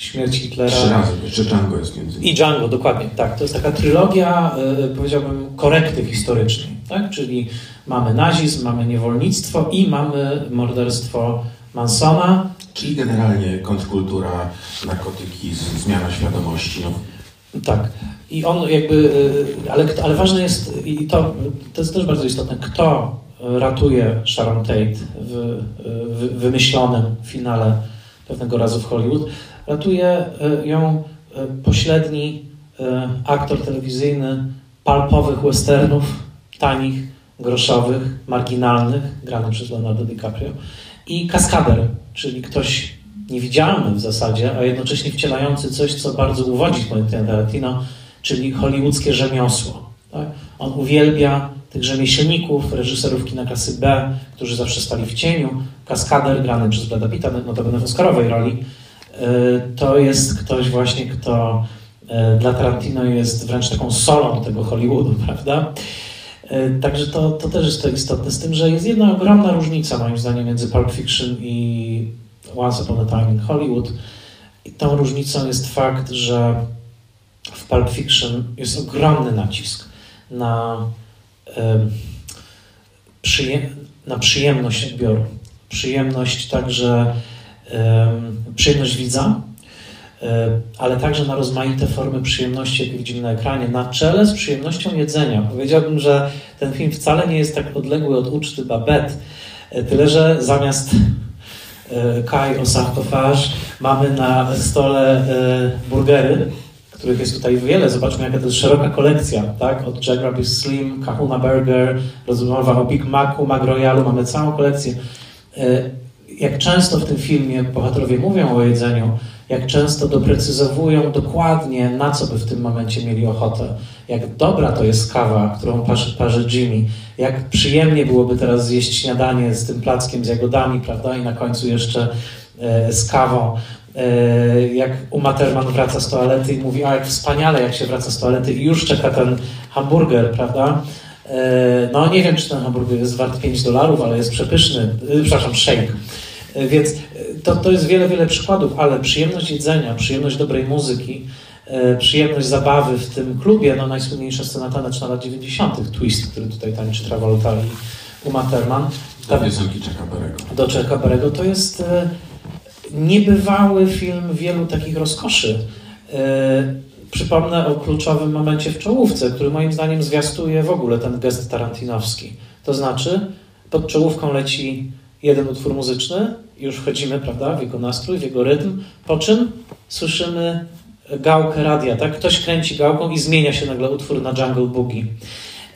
śmierć Hitlera. Trzy razy, jeszcze Django jest między innymi. I Django, dokładnie, tak. To jest taka trylogia, y, powiedziałbym, korekty historycznej, tak? Czyli mamy nazizm, mamy niewolnictwo i mamy morderstwo Mansona. Czyli generalnie kontrkultura, narkotyki, zmiana świadomości. No. Tak. I on jakby, y, ale, ale ważne jest, i to, to jest też bardzo istotne, kto ratuje Sharon Tate w, w wymyślonym finale pewnego razu w Hollywood. Ratuje y, ją y, pośredni aktor telewizyjny palpowych westernów, tanich, groszowych, marginalnych, grany przez Leonardo DiCaprio i kaskader, czyli ktoś niewidzialny w zasadzie, a jednocześnie wcielający coś, co bardzo uwodzi Quentin Tarantino, czyli hollywoodzkie rzemiosło. Tak? On uwielbia tych rzemieślników, reżyserów kina klasy B, którzy zawsze stali w cieniu. Kaskader, grany przez Brada Pitta, notabene w Oscarowej roli, e, to jest ktoś właśnie, kto e, dla Tarantino jest wręcz taką solą tego Hollywoodu, prawda? E, także to, to też jest to istotne, z tym, że jest jedna ogromna różnica moim zdaniem między Pulp Fiction i Once Upon a Time in Hollywood. I tą różnicą jest fakt, że w Pulp Fiction jest ogromny nacisk na, na przyjemność odbioru. Przyjemność także, przyjemność widza, ale także na rozmaite formy przyjemności, jakie widzimy na ekranie, na czele z przyjemnością jedzenia. Powiedziałbym, że ten film wcale nie jest tak odległy od uczty Babette, tyle że zamiast e, Kai o sarkofaż mamy na stole e, burgery, których jest tutaj wiele. Zobaczmy, jaka to jest szeroka kolekcja, tak? Od Jack Rabbit Slim, Kahuna Burger, rozmowa o Big Macu, Mac Royalu, mamy całą kolekcję. E, jak często w tym filmie bohaterowie mówią o jedzeniu, jak często doprecyzowują dokładnie, na co by w tym momencie mieli ochotę, jak dobra to jest kawa, którą parzy, parzy Jimmy, jak przyjemnie byłoby teraz zjeść śniadanie z tym plackiem z jagodami, prawda, i na końcu jeszcze e, z kawą. E, jak Uma Thurman wraca z toalety i mówi, a jak wspaniale, jak się wraca z toalety i już czeka ten hamburger, prawda? E, no nie wiem, czy ten hamburger jest wart 5 dolarów, ale jest przepyszny, przepraszam, shake. Więc to, to jest wiele, wiele przykładów, ale przyjemność jedzenia, przyjemność dobrej muzyki, przyjemność zabawy w tym klubie, no najsłynniejsza scena taneczna lat 90., Twist, który tutaj tańczy Travolta i Uma Thurman. Do piosenki Czeka Berego. Do Czeka Berego. To jest niebywały film wielu takich rozkoszy. E, przypomnę o kluczowym momencie w czołówce, który moim zdaniem zwiastuje w ogóle ten gest tarantinowski. To znaczy, pod czołówką leci jeden utwór muzyczny, już wchodzimy, prawda, w jego nastrój, w jego rytm, po czym słyszymy gałkę radia, tak? Ktoś kręci gałką i zmienia się nagle utwór na Jungle Boogie.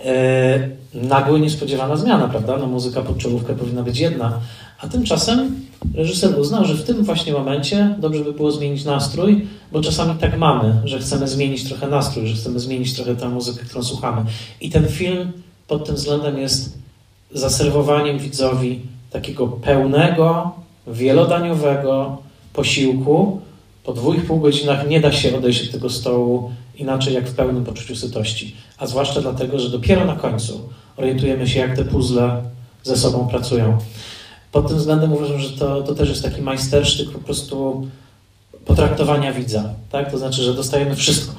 E, nagły, niespodziewana zmiana, prawda? No muzyka pod czołówkę powinna być jedna, a tymczasem reżyser uznał, że w tym właśnie momencie dobrze by było zmienić nastrój, bo czasami tak mamy, że chcemy zmienić trochę nastrój, że chcemy zmienić trochę tę muzykę, którą słuchamy. I ten film pod tym względem jest zaserwowaniem widzowi takiego pełnego, wielodaniowego posiłku. Po dwóch pół godzinach nie da się odejść od tego stołu inaczej jak w pełnym poczuciu sytości. A zwłaszcza dlatego, że dopiero na końcu orientujemy się, jak te puzzle ze sobą pracują. Pod tym względem uważam, że to, to też jest taki majstersztyk po prostu potraktowania widza. Tak? To znaczy, że dostajemy wszystko.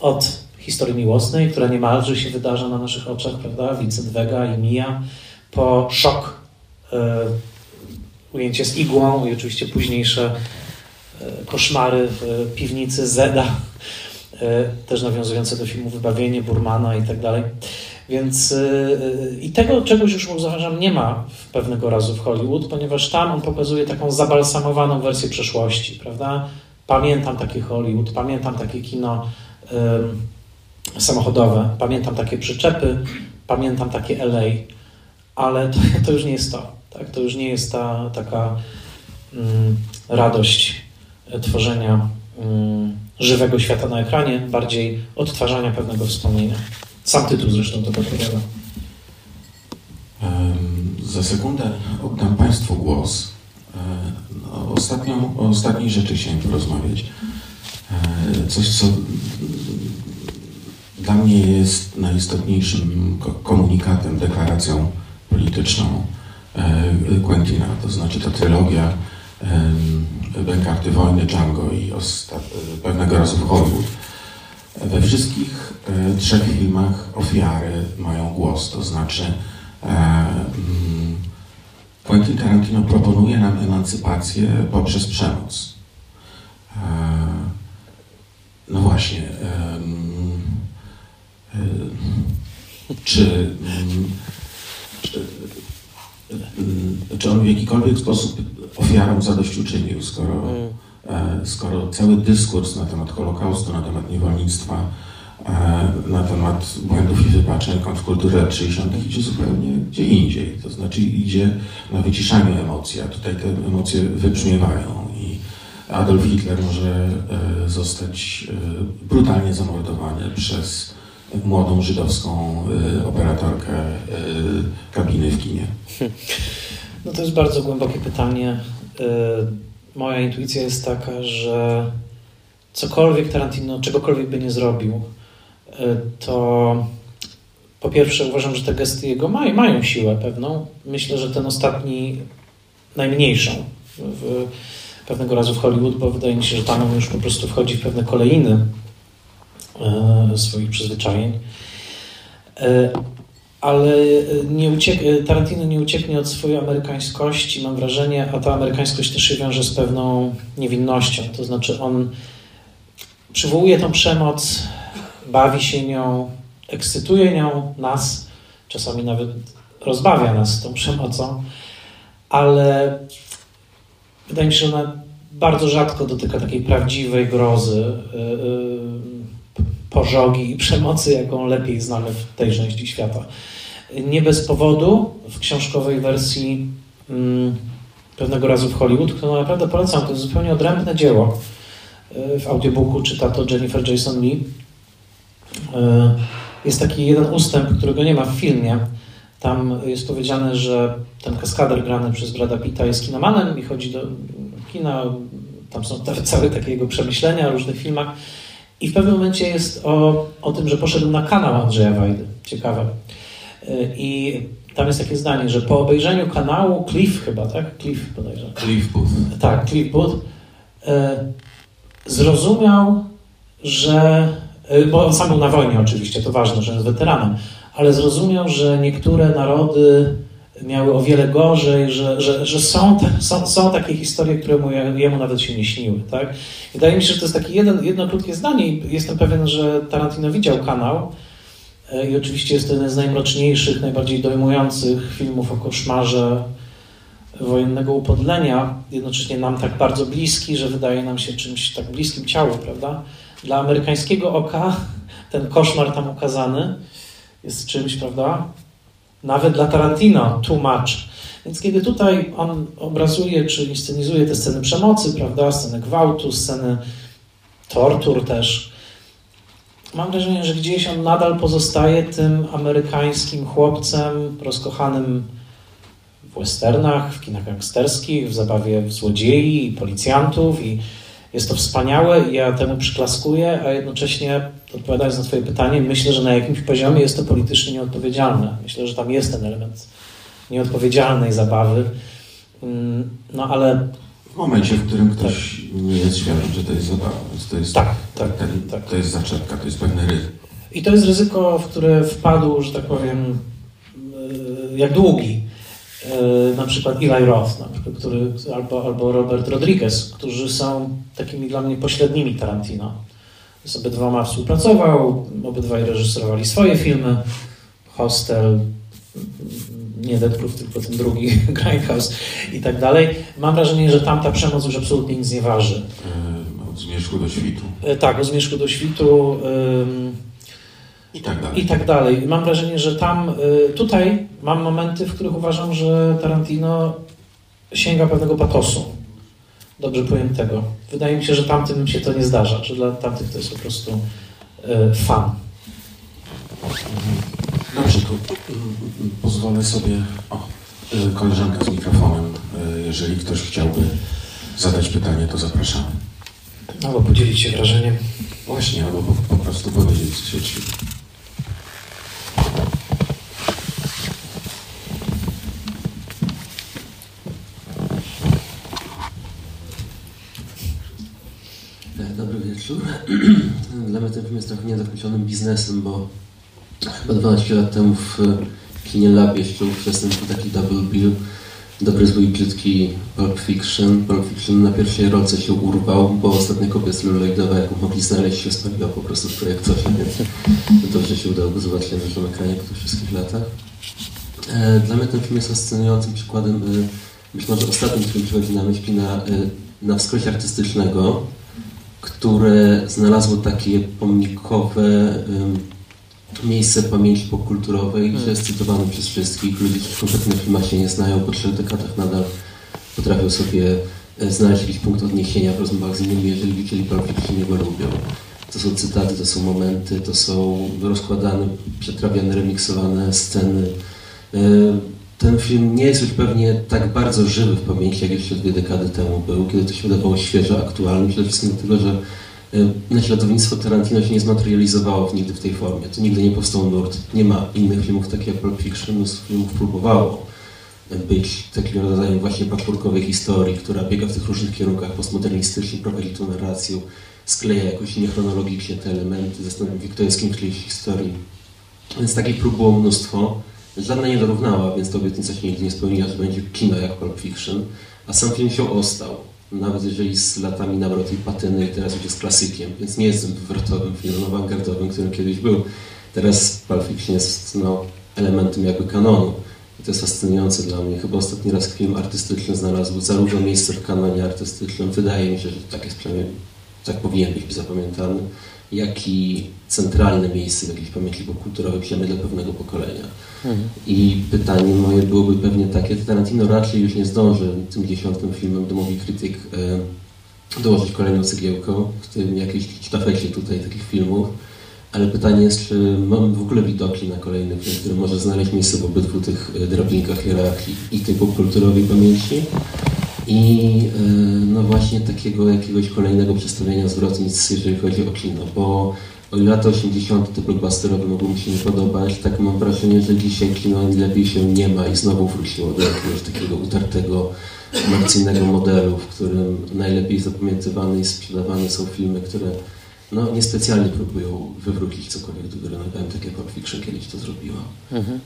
Od historii miłosnej, która niemalże się wydarza na naszych oczach, prawda? Vincent Vega i Mia, po szok, y, ujęcie z igłą i oczywiście późniejsze y, koszmary w piwnicy Zeda, y, też nawiązujące do filmu Wybawienie, Burmana i tak dalej. Więc i tego czegoś już uważam nie ma w pewnego razu w Hollywood, ponieważ tam on pokazuje taką zabalsamowaną wersję przeszłości, prawda? Pamiętam taki Hollywood, pamiętam takie kino yy, samochodowe, pamiętam takie przyczepy, pamiętam takie LA, ale to, to, już nie jest to. Tak? To już nie jest ta taka yy, radość tworzenia żywego świata na ekranie, bardziej odtwarzania pewnego wspomnienia. Sam tytuł zresztą to podpowiada. Za sekundę oddam Państwu głos. O, ostatnią, o ostatniej rzeczy chciałem porozmawiać. Coś, co dla mnie jest najistotniejszym komunikatem, deklaracją polityczną Quentina, to znaczy ta trylogia Bękarty Wojny, Django i pewnego razu Hollywood we wszystkich e, trzech filmach ofiary mają głos, to znaczy e, mm, Quentin Tarantino proponuje nam emancypację poprzez przemoc. E, no właśnie. E, czy, czy, czy on w jakikolwiek sposób ofiarom zadośćuczynił, skoro, mm. skoro cały dyskurs na temat Holokaustu, na temat niewolnictwa, na temat błędów i wypaczeń kontrkultury lat 60. idzie zupełnie gdzie indziej. To znaczy idzie na wyciszanie emocji, a tutaj te emocje wybrzmiewają i Adolf Hitler może e, zostać e, brutalnie zamordowany przez młodą żydowską e, operatorkę kabiny w kinie. No to jest bardzo głębokie pytanie. Moja intuicja jest taka, że cokolwiek Tarantino, czegokolwiek by nie zrobił, E, to po pierwsze uważam, że te gesty jego mają, siłę pewną. Myślę, że ten ostatni najmniejszą w, pewnego razu w Hollywood, bo wydaje mi się, że tam już po prostu wchodzi w pewne kolejny e, swoich przyzwyczajeń. E, ale nie uciek Tarantino nie ucieknie od swojej amerykańskości, mam wrażenie, a ta amerykańskość też się wiąże z pewną niewinnością. To znaczy on przywołuje tą przemoc bawi się nią, ekscytuje nią nas, czasami nawet rozbawia nas tą przemocą, ale wydaje mi się, że ona bardzo rzadko dotyka takiej prawdziwej grozy, yy, pożogi i przemocy, jaką lepiej znamy w tej części świata. Nie bez powodu w książkowej wersji yy, pewnego razu w Hollywood, którą naprawdę polecam, to jest zupełnie odrębne dzieło. Yy, w audiobooku czyta to Jennifer Jason Lee E, jest taki jeden ustęp, którego nie ma w filmie. Tam jest powiedziane, że ten kaskader grany przez Brada Pitta jest kinomanem i chodzi do kina. Tam są całe takie jego przemyślenia o różnych filmach. I w pewnym momencie jest o, o tym, że poszedł na kanał Andrzeja Wajdy. Ciekawe. E, I tam jest takie zdanie, że po obejrzeniu kanału Cliff chyba, tak? Cliff bodajże. Cliff Booth. Tak, Cliff Booth. E, zrozumiał, że E, bo on sam był na wojnie oczywiście, to ważne, że jest weteranem, ale zrozumiał, że niektóre narody miały o wiele gorzej, że, że, że są, są, są takie historie, które mu, jemu nawet się nie śniły. Tak? Wydaje mi się, że to jest takie jeden, jedno krótkie zdanie i jestem pewien, że Tarantino widział kanał e, i oczywiście jest to jeden z najmroczniejszych, najbardziej dojmujących filmów o koszmarze wojennego upodlenia, jednocześnie nam tak bardzo bliski, że wydaje nam się czymś tak bliskim ciału, prawda? Dla amerykańskiego oka ten koszmar tam ukazany jest czymś, prawda? Nawet dla Tarantino too much. Więc kiedy tutaj on obrazuje czy inscenizuje te sceny przemocy, prawda, sceny gwałtu, sceny tortur też, mam wrażenie, że gdzieś on nadal pozostaje tym amerykańskim chłopcem rozkochanym w westernach, w kinach gangsterskich, w zabawie w złodziei i policjantów i jest to wspaniałe i ja temu przyklaskuję, a jednocześnie odpowiadając na Twoje pytanie, myślę, że na jakimś poziomie jest to politycznie nieodpowiedzialne. Myślę, że tam jest ten element nieodpowiedzialnej zabawy. Mm, no ale. W momencie, w którym ktoś tak. nie jest świadom, że to jest zabawa, więc to jest, tak, tak, ten, tak. to jest zaczepka, to jest pewne ryzyko. I to jest ryzyko, w które wpadł, że tak powiem, y, jak długi na przykład Eli Roth, na przykład, który, albo, albo Robert Rodriguez, którzy są takimi dla mnie pośrednimi Tarantino. Z obydwoma współpracował, obydwaj reżyserowali swoje filmy, Hostel, nie Deadproof, tylko ten drugi, Grindhouse i tak dalej. Mam wrażenie, że tamta przemoc już absolutnie nic nie waży. E, od zmierzchu do świtu. E, tak, od zmierzchu do świtu. I tak dalej. I tak dalej. Mam wrażenie, że tam, y, tutaj mam momenty, w których uważam, że Tarantino sięga pewnego patosu. Dobrze pojętego. Wydaje mi się, że tamtym się to nie zdarza, że dla tamtych to jest po prostu y, fan. Dobrze, to pozwolę sobie. O, y, koleżanka z mikrofonem. Jeżeli ktoś chciałby zadać pytanie, to zapraszamy. Albo podzielić się wrażeniem. Właśnie, albo po, po prostu powiedzieć wieczór. Dla mnie ten film jest trochę niedokończonym biznesem, bo chyba 12 lat temu w kinie Lab jeszcze ówczesnym był taki double bill Dobry, zły i brzydki Pulp Fiction. Pulp Fiction na pierwszej rolce się urwał, bo ostatnia kopia celuloidowa, jaką mogli znaleźć, się spaliła po prostu w projektosie, więc dobrze się udało go zobaczyć na dużym ekranie po tych wszystkich latach. E, dla mnie ten film jest fascynującym przykładem, e, być może ostatnim, który przychodzi na myśl, na, e, na wskroś artystycznego, które znalazło takie pomnikowe miejsce pamięci popkulturowej, hmm. że jest cytowany przez wszystkich. Ludzie, którzy kompletnie filma się nie znają, po trzech dekadach nadal potrafią sobie znaleźć jakiś punkt odniesienia w rozmowach z innymi, jeżeli widzieli Pulp Fiction, nie go lubią. To są cytaty, to są momenty, to są rozkładane, przetrawiane, remiksowane sceny E, ten film nie jest już pewnie tak bardzo żywy w pamięci, jak jeszcze dwie dekady temu był, kiedy to się wydawało świeże, aktualne. Przede wszystkim dlatego, że e, naśladownictwo Tarantino się nie zmaterializowało nigdy w tej formie. To nigdy nie powstał nurt. Nie ma innych filmów takich jak Pulp Fiction. Mnóstwo filmów próbowało być takim rodzajem właśnie patchworkowej historii, która biega w tych różnych kierunkach postmodernistycznie, prowadzi tą narrację, skleja jakoś niechronologicznie te elementy, zastanawia się, kto jest kim w tej historii. Więc takich prób było mnóstwo. Żadna nie dorównała, więc to obietnica się nigdy nie spełniła, że będzie kino jak Pulp Fiction, a sam film się ostał. Nawet jeżeli z latami nawrot i patyny teraz już jest klasykiem, więc nie jest wywrotowym filmem awangardowym, którym kiedyś był. Teraz Pulp Fiction jest no, elementem jakby kanonu. I to jest fascynujące dla mnie. Chyba ostatni raz film artystyczny znalazł zarówno miejsce w kanonie artystycznym, wydaje mi się, że tak jest przynajmniej, tak powinien być zapamiętany, jak i centralne miejsce w jakiejś pamięci popkulturowej, przynajmniej dla pewnego pokolenia. Mhm. I pytanie moje byłoby pewnie takie, Tarantino raczej już nie zdąży tym dziesiątym filmem The Movie Critic e, dołożyć kolejną cegiełką w tym jakiejś sztafecie tutaj takich filmów, ale pytanie jest, czy mamy w ogóle widoki na kolejny film, który może znaleźć miejsce w obydwu tych e, drabinkach hierarchii i tej popkulturowej pamięci i e, no właśnie takiego jakiegoś kolejnego przedstawienia zwrotnic, jeżeli chodzi o kino, bo o ile lata 80. te blockbusterowe mogą mi się nie podobać, tak mam wrażenie, że dzisiaj kino lepiej się nie ma i znowu wróciło do jakiegoś takiego utartego, komercyjnego modelu, w którym najlepiej zapamiętywane i sprzedawane są filmy, które no, niespecjalnie próbują wywrócić cokolwiek do góry nogami, tak jak Pulp Fiction kiedyś to zrobiła. Mhm.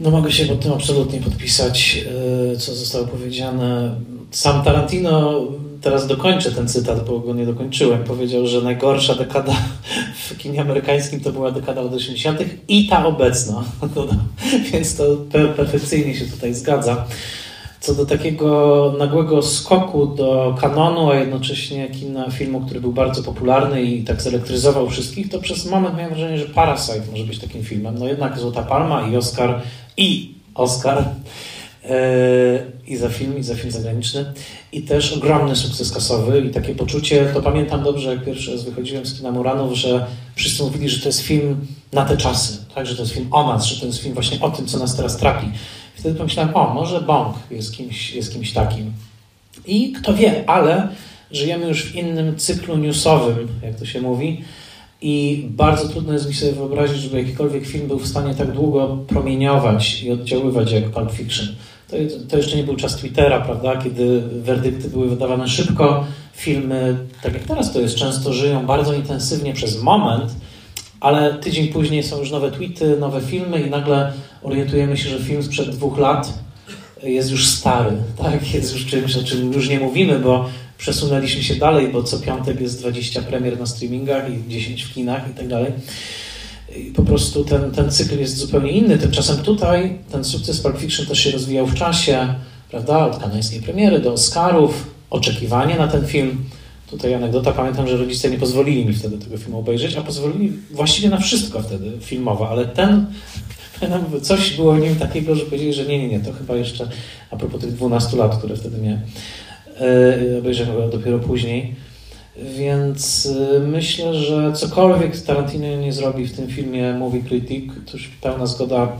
No mogę się pod tym absolutnie podpisać, e, co zostało powiedziane. Sam Tarantino, teraz dokończę ten cytat, bo go nie dokończyłem, powiedział, że najgorsza dekada w kinie amerykańskim to była dekada od 80. i ta obecna. Więc to perfekcyjnie się tutaj zgadza. Co do takiego nagłego skoku do kanonu, a jednocześnie kina filmu, który był bardzo popularny i tak zelektryzował wszystkich, to przez moment miałem wrażenie, że Parasite może być takim filmem. No jednak Złota Palma i Oscar i Oscar e, i za film, i za film zagraniczny. I też ogromny sukces kasowy i takie poczucie, to pamiętam dobrze, jak pierwszy raz wychodziłem z kina Muranów, że wszyscy mówili, że to jest film na te czasy, tak? że to jest film o nas, że to jest film właśnie o tym, co nas teraz trapi. Wtedy pomyślałem, o, może Bong jest kimś, jest kimś takim. I kto wie, ale żyjemy już w innym cyklu newsowym, jak to się mówi, i bardzo trudno jest mi sobie wyobrazić, żeby jakikolwiek film był w stanie tak długo promieniować i oddziaływać jak Pulp Fiction. To, to jeszcze nie był czas Twittera, prawda, kiedy werdykty były wydawane szybko. Filmy, tak jak teraz to jest, często żyją bardzo intensywnie przez moment, ale tydzień później są już nowe tweety, nowe filmy i nagle orientujemy się, że film sprzed dwóch lat jest już stary, tak? Jest już czymś, o czym już nie mówimy, bo przesunęliśmy się dalej, bo co piątek jest 20 premier na streamingach i 10 w kinach i tak dalej. I po prostu ten, ten cykl jest zupełnie inny. Tymczasem tutaj ten sukces Pulp Fiction też się rozwijał w czasie, prawda? Od kanańskiej premiery do Oscarów, oczekiwanie na ten film. Tutaj anegdota, pamiętam, że rodzice nie pozwolili mi wtedy tego filmu obejrzeć, a pozwolili właściwie na wszystko wtedy filmowo, ale ten, coś było w nim takiego, że powiedzieli, że nie, nie, nie, to chyba jeszcze a propos tych 12 lat, które wtedy miałem E, obejrzałem go dopiero później. Więc e, myślę, że cokolwiek Tarantino nie zrobi w tym filmie Movie Critic, to już pełna zgoda.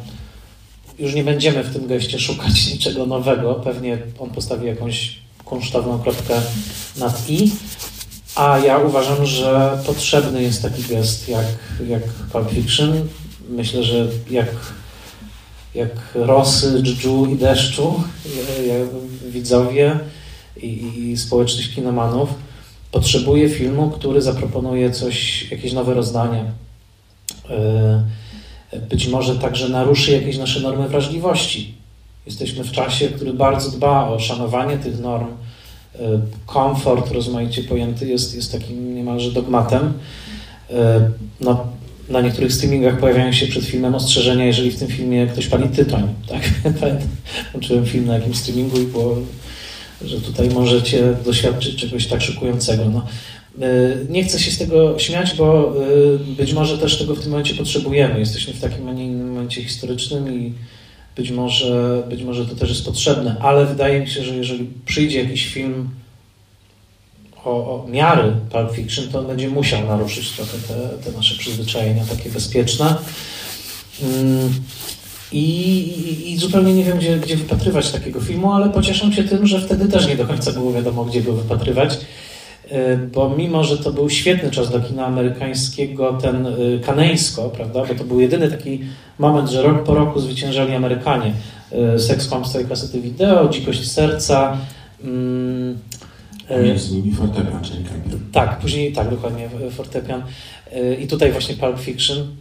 Już nie będziemy w tym geście szukać niczego nowego. Pewnie on postawi jakąś kunsztowną kropkę nad i. A ja uważam, że potrzebny jest taki gest jak, jak Pulp Fiction. Myślę, że jak, jak rosy, dżdżu i deszczu, widzowie i, i społeczność kinomanów potrzebuje filmu, który zaproponuje coś, jakieś nowe rozdanie. E, być może także naruszy jakieś nasze normy wrażliwości. Jesteśmy w czasie, który bardzo dba o szanowanie tych norm. Y, komfort rozmaicie pojęty jest, jest takim niemalże dogmatem. Y, no, na niektórych streamingach pojawiają się przed filmem ostrzeżenia, jeżeli w tym filmie ktoś pali tytoń. Tak? Włączyłem film na jakimś streamingu i było, że tutaj możecie doświadczyć czegoś tak szokującego. No, y, nie chcę się z tego śmiać, bo być może też tego w tym momencie potrzebujemy. Jesteśmy w takim, a nie innym momencie historycznym i być może, być może to też jest potrzebne, ale wydaje mi się, że jeżeli przyjdzie jakiś film o, o miary Pulp Fiction, to on będzie musiał naruszyć trochę te, te nasze przyzwyczajenia takie bezpieczne. Mm, I, i, I, zupełnie nie wiem, gdzie, gdzie wypatrywać takiego filmu, ale pocieszam się tym, że wtedy też nie do końca było wiadomo, gdzie go wypatrywać. Y, bo mimo, że to był świetny czas dla kina amerykańskiego, ten y, kaneńsko, prawda, bo to był jedyny taki moment, że rok po roku zwyciężali Amerykanie. Y, Seks, kłamstwo i kasety wideo, Dzikość serca. Mm, między nimi fortepian, czyli Campion. Tak, później, tak, dokładnie, fortepian. I tutaj właśnie Pulp Fiction.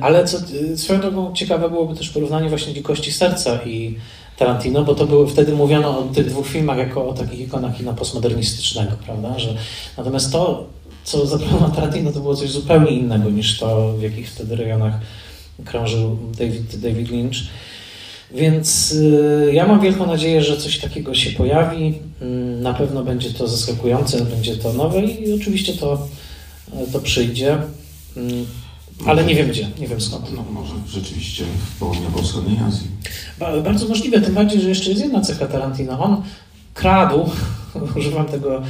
Ale co, swoją drogą ciekawe byłoby też porównanie właśnie Dzikości serca i Tarantino, bo to było, wtedy mówiono o tych dwóch filmach jako o takich ikonach kina postmodernistycznego, prawda? Że, natomiast to, co zaproponował Tarantino, to było coś zupełnie innego niż to, w jakich wtedy rejonach krążył David, David Lynch. Więc y, ja mam wielką nadzieję, że coś takiego się pojawi. Y, na pewno będzie to zaskakujące, będzie to nowe i oczywiście to, to przyjdzie. Y, ale nie wiem gdzie, nie wiem skąd. No może rzeczywiście w południowo-wschodniej Azji. Bardzo możliwe, tym bardziej, że jeszcze jest jedna cecha Tarantino. On kradł, używam tego,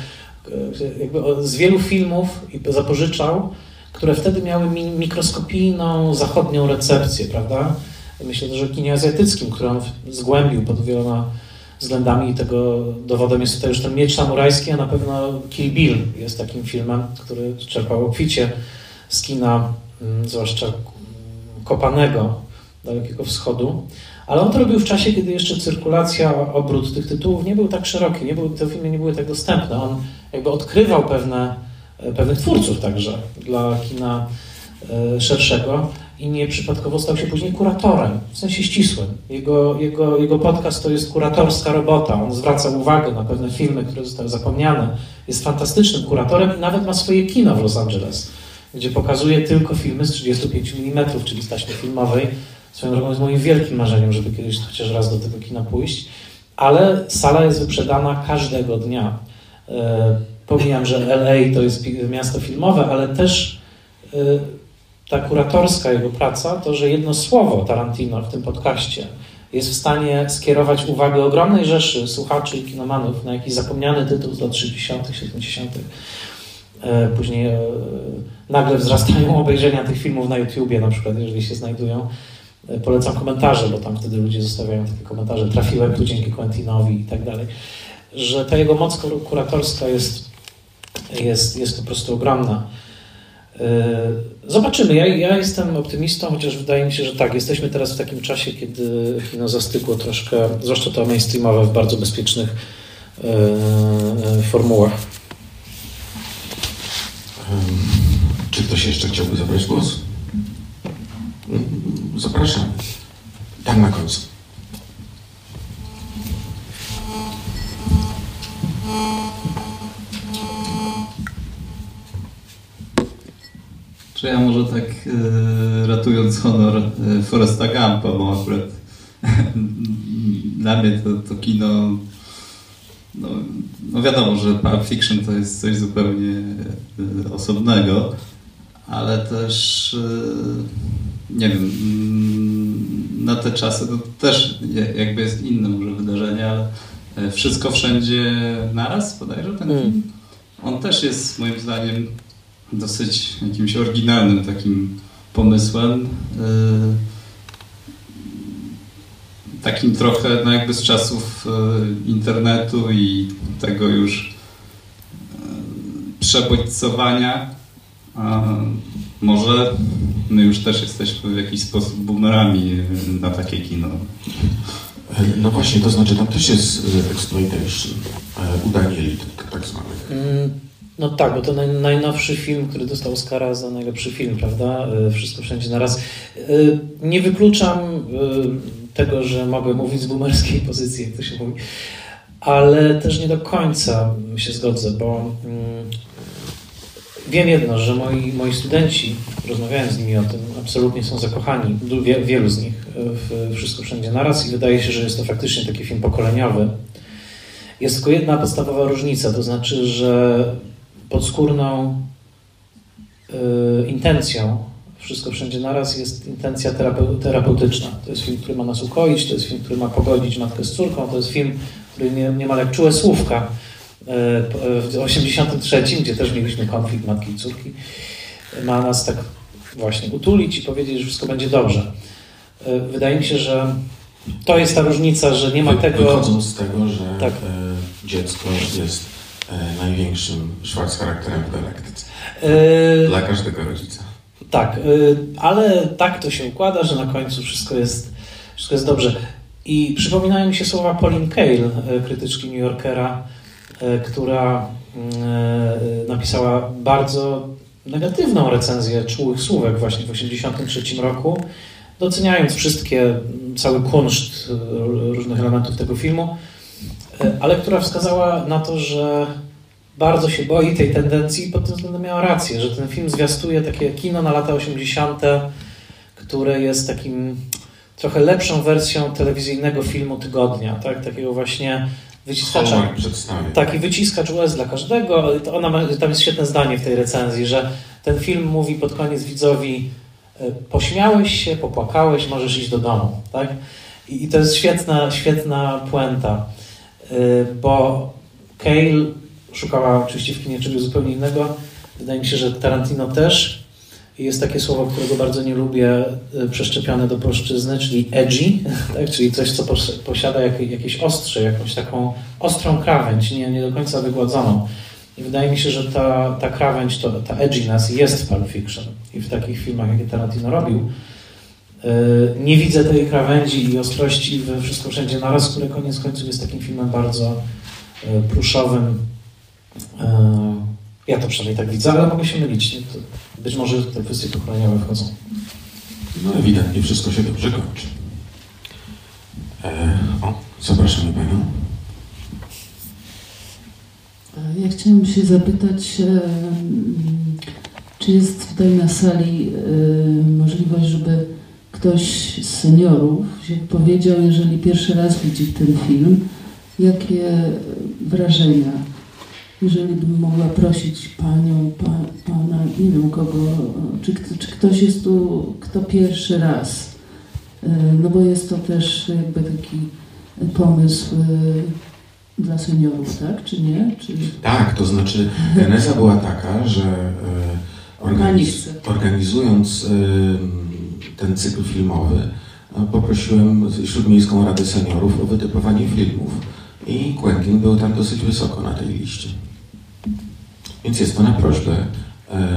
jakby z wielu filmów i zapożyczał, które wtedy miały mikroskopijną zachodnią recepcję, prawda? Myślę też o kinie azjatyckim, który on zgłębił pod wieloma względami tego dowodem jest tutaj już ten miecz samurajski, a na pewno Kill Bill jest takim filmem, który czerpał obficie z kina Mm, zwłaszcza kopanego Dalekiego Wschodu, ale on to robił w czasie, kiedy jeszcze cyrkulacja, obrót tych tytułów nie był tak szeroki, nie był, te filmy nie były tak dostępne. On jakby odkrywał pewne, e, pewnych twórców także dla kina e, szerszego i nieprzypadkowo stał się później kuratorem, w sensie ścisłym. Jego, jego, jego podcast to jest kuratorska robota. On zwraca uwagę na pewne filmy, które zostały zapomniane. Jest fantastycznym kuratorem nawet ma swoje kino w Los Angeles gdzie pokazuje tylko filmy z 35 mm, czyli z taśmy filmowej. Swoją drogą jest moim wielkim marzeniem, żeby kiedyś chociaż raz do tego kina pójść. Ale sala jest wyprzedana każdego dnia. E, pomijam, że LA to jest miasto filmowe, ale też e, ta kuratorska jego praca, to, że jedno słowo Tarantino w tym podcaście jest w stanie skierować uwagę ogromnej rzeszy słuchaczy i kinomanów na jakiś zapomniany tytuł z lat 60., 70., E, później e, nagle wzrastają obejrzenia tych filmów na YouTubie, na przykład, jeżeli się znajdują. E, polecam komentarze, bo tam wtedy ludzie zostawiają takie komentarze. Trafiłem tu dzięki Quentinowi i tak dalej. Że ta jego moc kuratorska jest, jest, jest po prostu ogromna. Zobaczymy. Ja, ja jestem optymistą, chociaż wydaje mi się, że tak, jesteśmy teraz w takim czasie, kiedy kino zastygło troszkę, zwłaszcza to mainstreamowe, w bardzo bezpiecznych formułach. Czy ktoś jeszcze chciałby zabrać głos? Zapraszam. Tam na końcu. Czy ja może tak e, ratując honor e, Foresta Gampa, bo akurat dla mnie to, to kino no, no wiadomo, że Pulp Fiction to jest coś zupełnie e, osobnego, ale też e, nie wiem, mm, na te czasy to też jakby jest inne może wydarzenie, ale e, wszystko wszędzie naraz, bodajże ten mm. film. On też jest moim zdaniem dosyć jakimś oryginalnym takim pomysłem takim trochę no jakby z czasów e, internetu i tego już e, przebodźcowania. Może my już też jesteśmy w jakiś sposób boomerami na takie kino. No właśnie, to znaczy tam też jest exploitation, udanie elit tak zwanych. No tak, bo to naj, najnowszy film, który dostał Oscara za najlepszy film, prawda? E, Wszystko wszędzie naraz. Nie wykluczam tego, że mogę mówić z boomerskiej pozycji, jak to się mówi, ale też nie do końca się zgodzę, bo mm, wiem jedno, że moi, moi studenci, rozmawiałem z nimi o tym, absolutnie są zakochani, wielu z nich, w Wszystko Wszędzie Naraz i wydaje się, że jest to faktycznie taki film pokoleniowy. Jest tylko jedna podstawowa różnica, to znaczy, że podskórną y, intencją Wszystko Wszędzie Naraz jest intencja terapeutyczna. To jest film, który ma nas ukoić, to jest film, który ma pogodzić matkę z córką, to jest film, który nie, niemal jak czułe słówka y, w 83, gdzie też mieliśmy konflikt matki i córki, ma nas tak właśnie utulić i powiedzieć, że wszystko będzie dobrze. Y, wydaje mi się, że to jest ta różnica, że nie ma tego... Wychodząc z tego, że tak. E, dziecko jest e, największym charakterem w galaktyce. E, Dla każdego rodzica. Tak, ale tak to się układa, że na końcu wszystko jest, wszystko jest dobrze. I przypominają mi się słowa Pauline Kael, krytyczki New Yorkera, która napisała bardzo negatywną recenzję czułych słówek właśnie w 1983 roku doceniając wszystkie, cały kunszt e, różnych elementów tego filmu, e, ale która wskazała na to, że bardzo się boi tej tendencji i pod tym względem miała rację, że ten film zwiastuje takie kino na lata 80., które jest takim trochę lepszą wersją telewizyjnego filmu tygodnia, tak? takiego właśnie wyciskacza. Taki wyciskacz US dla każdego. Ona ma, tam jest świetne zdanie w tej recenzji, że ten film mówi pod koniec widzowi E, pośmiałeś się, popłakałeś, możesz iść do domu, tak? I, i to jest świetna, świetna puenta, e, bo Cale szukała oczywiście w kinie czegoś zupełnie innego. Wydaje mi się, że Tarantino też. Jest takie słowo, którego bardzo nie lubię, e, przeszczepione do polszczyzny, czyli edgy, tak? czyli coś, co posiada jakieś ostrze, jakąś taką ostrą krawędź, nie, nie do końca wygładzoną. I wydaje mi się, że ta, ta krawędź, to, ta edginess jest w Pulp Fiction i w takich filmach, jakie Tarantino robił. E, nie widzę tej krawędzi i ostrości we Wszystko Wszędzie Naraz, które koniec końców jest takim filmem bardzo e, pluszowym. E, ja to przynajmniej tak widzę, ale mogę się mylić. Być może te kwestie pokoleniowe wchodzą. No ewidentnie wszystko się dobrze kończy. E, o, zapraszamy Panią. Ja chciałam się zapytać, czy jest tutaj na sali możliwość, żeby ktoś z seniorów powiedział, jeżeli pierwszy raz widzi ten film, jakie wrażenia? Jeżeli bym mogła prosić panią, pa, pana, nie wiem kogo, czy, czy ktoś jest tu, kto pierwszy raz, e, no bo jest to też jakby taki pomysł dla seniorów, tak? Czy nie? Czy... Tak, to znaczy geneza była taka, że e, organiz, organizując e, ten cykl filmowy, e, poprosiłem Śródmiejską Radę Seniorów o wytypowanie filmów i Quentin był tam dosyć wysoko na tej liście. Więc jest to na prośbę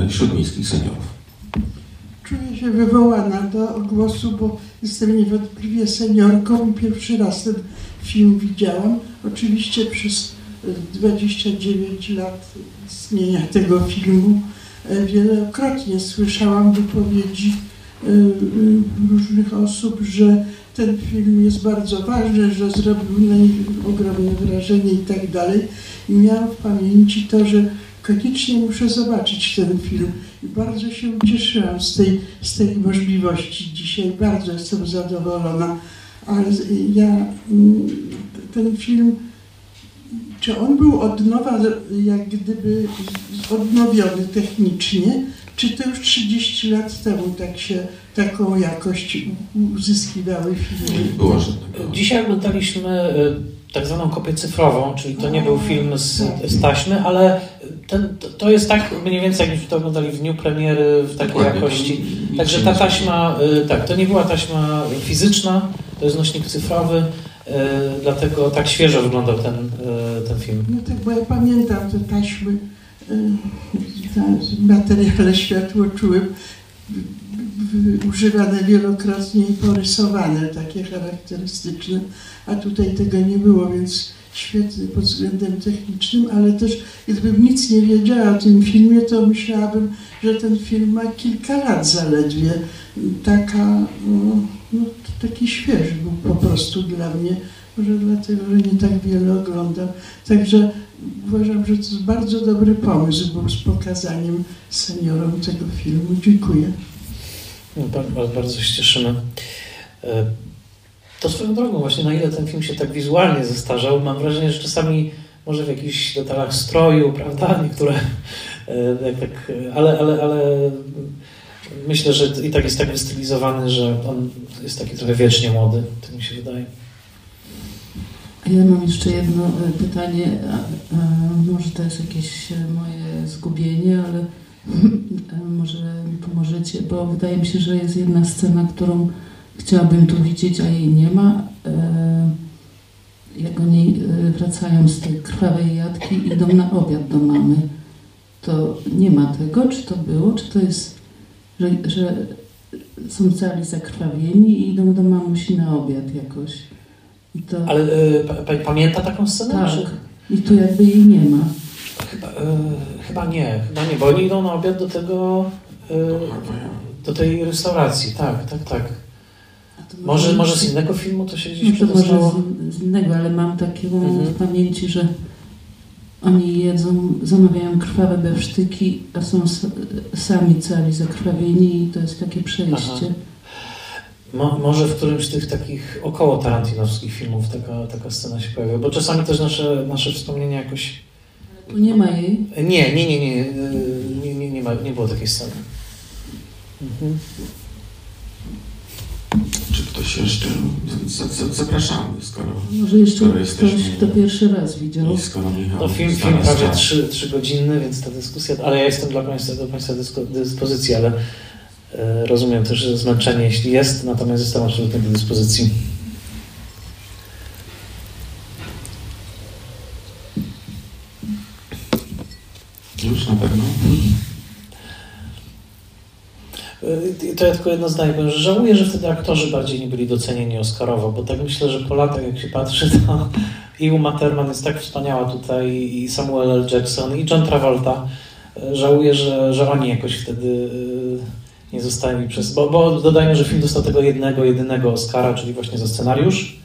śródmiejskich seniorów. Czuję się wywołana do głosu, bo jestem niewątpliwie seniorką i pierwszy raz ten film widziałam. Oczywiście przez 29 lat istnienia tego filmu e, wielokrotnie słyszałam wypowiedzi e, różnych osób, że ten film jest bardzo ważny, że zrobił na nich ogromne wrażenie i tak dalej. I miałam w pamięci to, że koniecznie muszę zobaczyć ten film. I bardzo się ucieszyłam z tej, z tej możliwości dzisiaj. Bardzo jestem zadowolona. Ale ja mm, ten film, czy on był od nowa, jak gdyby odnowiony technicznie, czy to już 30 lat temu tak się, taką jakość uzyskiwały filmy? Było, Dzisiaj oglądaliśmy y, tak zwaną kopię cyfrową, czyli to nie był film z, z taśmy, ale ten, to jest tak mniej więcej jakbyśmy to oglądali w dniu premiery w takiej jakości. Także ta taśma, y, tak, to nie była taśma fizyczna, to jest nośnik cyfrowy, E, dlatego tak świeżo wyglądał ten, ten film. No tak, bo ja pamiętam te taśmy materiale światłoczułym używane wielokrotnie i porysowane, takie charakterystyczne, a tutaj tego nie było, więc świetny pod względem technicznym, ale też gdybym nic nie wiedziała o tym filmie, to myślałabym, że ten film ma kilka lat zaledwie. Taka no, taki świeży był po prostu dla mnie. Może dlatego, że nie tak wiele oglądam. Także uważam, że to jest bardzo dobry pomysł był z pokazaniem seniorom tego filmu. Dziękuję. No, bardzo się cieszymy. E, to swoją drogą, właśnie na ile ten film się tak wizualnie zestarzał, mam wrażenie, że czasami może w jakichś detalach stroju, prawda, niektóre, e, tak, ale, ale, ale myślę, że i tak jest tak wystylizowany, że on jest taki trochę wiecznie młody, to mi się wydaje. Ja mam jeszcze jedno e, pytanie, może to jest jakieś moje zgubienie, ale może mi pomożecie, bo wydaje mi się, że jest jedna scena, którą chciałabym tu widzieć, a jej nie ma. E, jak oni e, wracają z tej krwawej jadki i idą na obiad do mamy, to nie ma tego, czy to było, czy to jest, że, że są cali zakrwawieni i idą do mamusi na obiad jakoś. To... Ale y, pamięta taką scenę? Tak. Czy... I tu jakby jej nie ma. Chyba, y, chyba nie, chyba nie, bo oni idą na obiad do tego, y, do tej restauracji, tak, tak, tak. Może, może z innego filmu to się gdzieś no to Może z, z, innego, ale mam taką mhm. w pamięci, że oni jedzą, zamawiają krwawe bewsztyki, a są sami cali zakrwawieni i to jest takie przejście. Aha. Mo, może w którymś z tych takich około tarantinowskich filmów taka, taka scena się pojawia, bo czasami też nasze, nasze wspomnienia jakoś... Tu nie ma jej? Nie, nie, nie, nie, nie, nie, nie, ma, nie było takiej sceny. Mhm. Czy ktoś jeszcze? Zapraszamy, skoro. Może jeszcze skoro ktoś, kto pierwszy raz widział. skoro Michał no, film, film prawie trzy, trzy godziny, więc ta dyskusja, ale ja jestem dla Państwa do Państwa dyspozycji, ale rozumiem też że zmęczenie, jeśli jest, natomiast jestem absolutnie do dyspozycji. Już na pewno. Y, to ja tylko jedno zdanie powiem, że żałuję, że wtedy aktorzy bardziej nie byli docenieni Oscarowo, bo tak myślę, że po latach jak się patrzy, to i Uma Thurman jest tak wspaniała tutaj, i Samuel L. Jackson, i John Travolta. Y, żałuję, że, że oni jakoś wtedy y, nie zostali przez... Bo, bo dodajmy, że film dostał tego jednego, jedynego Oscara, czyli właśnie za scenariusz.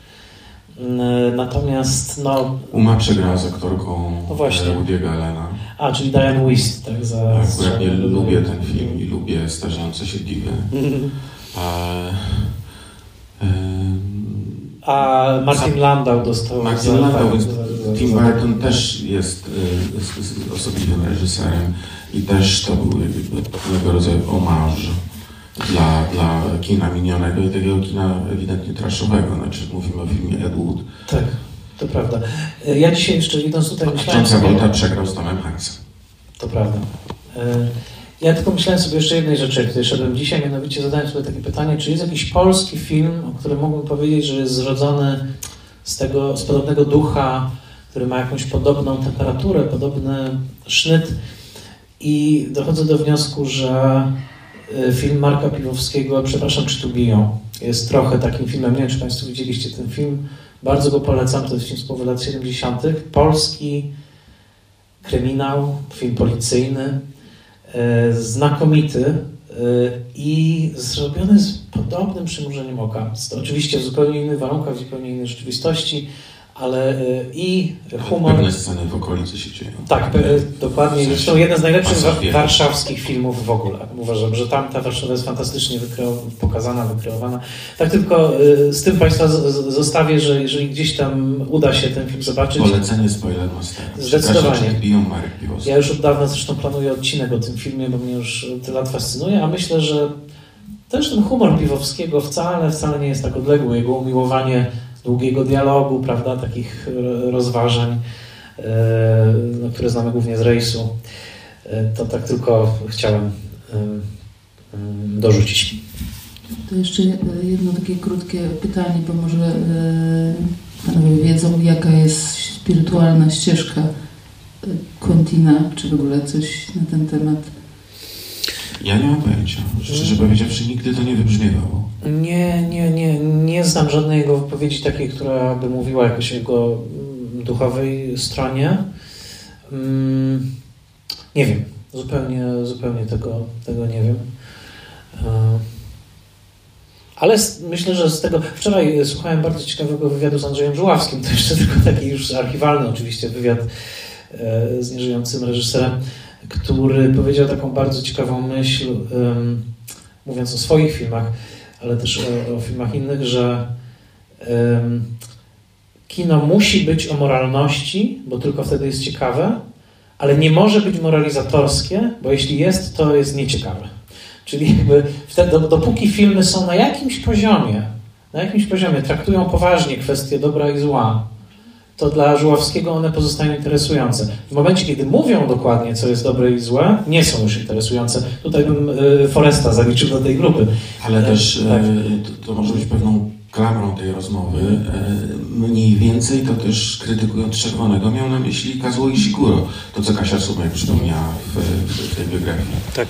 Natomiast no... Uma przegrała z aktorką no właśnie. Woody'ego Allena. A, czyli Diane Wist, tak? Za, tak, ja lubię ten film i lubię starzejące się diwy. A, a Martin Landau dostał... Martin Landau, Tim Burton też jest y, osobliwym reżyserem i też to był pewnego rodzaju omarz dla, dla kina minionego i takiego kina ewidentnie traszowego. Znaczy mówimy o filmie Ed Wood. Tak. To prawda. Ja dzisiaj jeszcze idąc tutaj myślałem sobie... Volta przegrał z Tomem Hanksem. To prawda. E, ja tylko myślałem sobie jeszcze jednej rzeczy, której szedłem dzisiaj, mianowicie zadałem sobie takie pytanie, czy jest jakiś polski film, o którym mógłbym powiedzieć, że jest zrodzony z tego, z podobnego ducha, który ma jakąś podobną temperaturę, podobny sznyt i dochodzę do wniosku, że e, film Marka Piwowskiego, przepraszam, czy tu biją, jest trochę takim filmem, nie wiem, czy Państwo widzieliście ten film, bardzo go polecam, to jest film z połowy lat 70. Polski kryminał, film policyjny, e, znakomity e, i zrobiony z podobnym przymrużeniem oka. Oczywiście w zupełnie innych warunkach, w zupełnie innej rzeczywistości, ale e, i humor. Pewne sceny w okolicy się dzieją. Tak, dokładnie. Zresztą jeden z najlepszych warszawskich filmów w ogóle. Uważam, że tam ta Warszawa jest fantastycznie pokazana, wykreowana. Tak tylko e, z tym Państwa zostawię, że jeżeli gdzieś tam uda się ten film zobaczyć. Polecenie Spoilermastera. Zdecydowanie. Biją Marek Ja już od dawna zresztą planuję odcinek o tym filmie, bo mnie już tyle lat fascynuje, a myślę, że też ten humor Piwowskiego wcale, wcale nie jest tak odległy. Jego umiłowanie długiego dialogu, prawda, takich rozważań, e, no, które znamy głównie z rejsu. E, to tak tylko chciałem dorzucić. To jeszcze jedno takie krótkie pytanie, bo może e, panowie wiedzą, jaka jest spirytualna ścieżka Quentina, czy w ogóle coś na ten temat ja nie mam pojęcia. Szczerze powiedziawszy, nigdy to nie wybrzmiewało. Nie, nie, nie, nie znam żadnej jego wypowiedzi takiej, która by mówiła jakoś o jego mm, duchowej stronie. Mm, nie wiem. Zupełnie, zupełnie tego, tego nie wiem. E, Ale myślę, że z tego. Wczoraj słuchałem bardzo ciekawego wywiadu z Andrzejem Żuławskim. To jeszcze tylko taki już archiwalny, oczywiście, wywiad z nieżyjącym reżyserem, który powiedział taką bardzo ciekawą myśl, mówiąc o swoich filmach, ale też o, o filmach innych, że kino musi być o moralności, bo tylko wtedy jest ciekawe, ale nie może być moralizatorskie, bo jeśli jest, to jest nieciekawe. Czyli jakby wtedy, dopóki filmy są na jakimś poziomie, na jakimś poziomie traktują poważnie kwestie dobra i zła, to dla Żuławskiego one pozostają interesujące. W momencie, kiedy mówią dokładnie, co jest dobre i złe, nie są już interesujące. Tutaj bym y, Foresta zaliczył do tej grupy. Ale też tak. to, to może być pewną klamrą tej rozmowy, e, mniej więcej to też krytykując Czerwonego miał na myśli Kazuo Ishiguro, to co Kasia Sumek przypomniała w, w, tej biografii. Tak.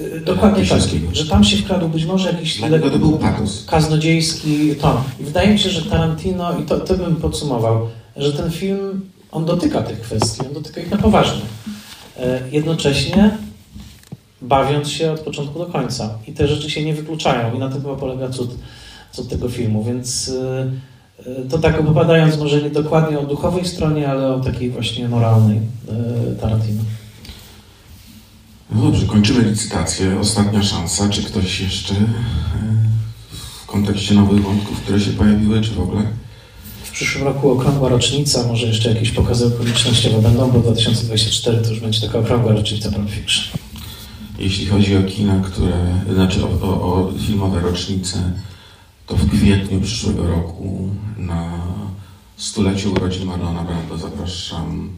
E, dokładnie tak, że tam się wkradł być może jakiś Dlatego to był patos. kaznodziejski ton. I wydaje mi się, że Tarantino, i to, to bym podsumował, że ten film, on dotyka tych kwestii, on dotyka ich na poważnie. E, jednocześnie bawiąc się od początku do końca. I te rzeczy się nie wykluczają i na tym chyba polega cud co tego filmu, więc y, y, to tak opowiadając może nie dokładnie o duchowej stronie, ale o takiej właśnie moralnej Tarantino. No dobrze, kończymy licytację. Ostatnia szansa. Czy ktoś jeszcze w kontekście nowych wątków, które się pojawiły, czy w ogóle? W przyszłym roku okrągła rocznica, może jeszcze jakieś pokazy okolicznościowe będą, bo 2024 to już będzie taka okrągła rocznica Pulp Fiction. Jeśli chodzi o kina, które, znaczy o, o, o filmowe rocznice, to w kwietniu przyszłego roku na stulecie urodzin Marlona Brando zapraszam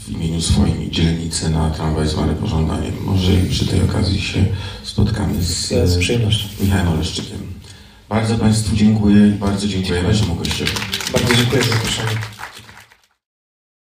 w imieniu swoim i dzielnicy na tramwaj zwany pożądaniem. Może i przy tej okazji się spotkamy z, z przyjemnością. Michałem Oleszczykiem. Bardzo Państwu dziękuję i bardzo dziękujemy, że mogłyście. Bardzo dziękuję za zaproszenie.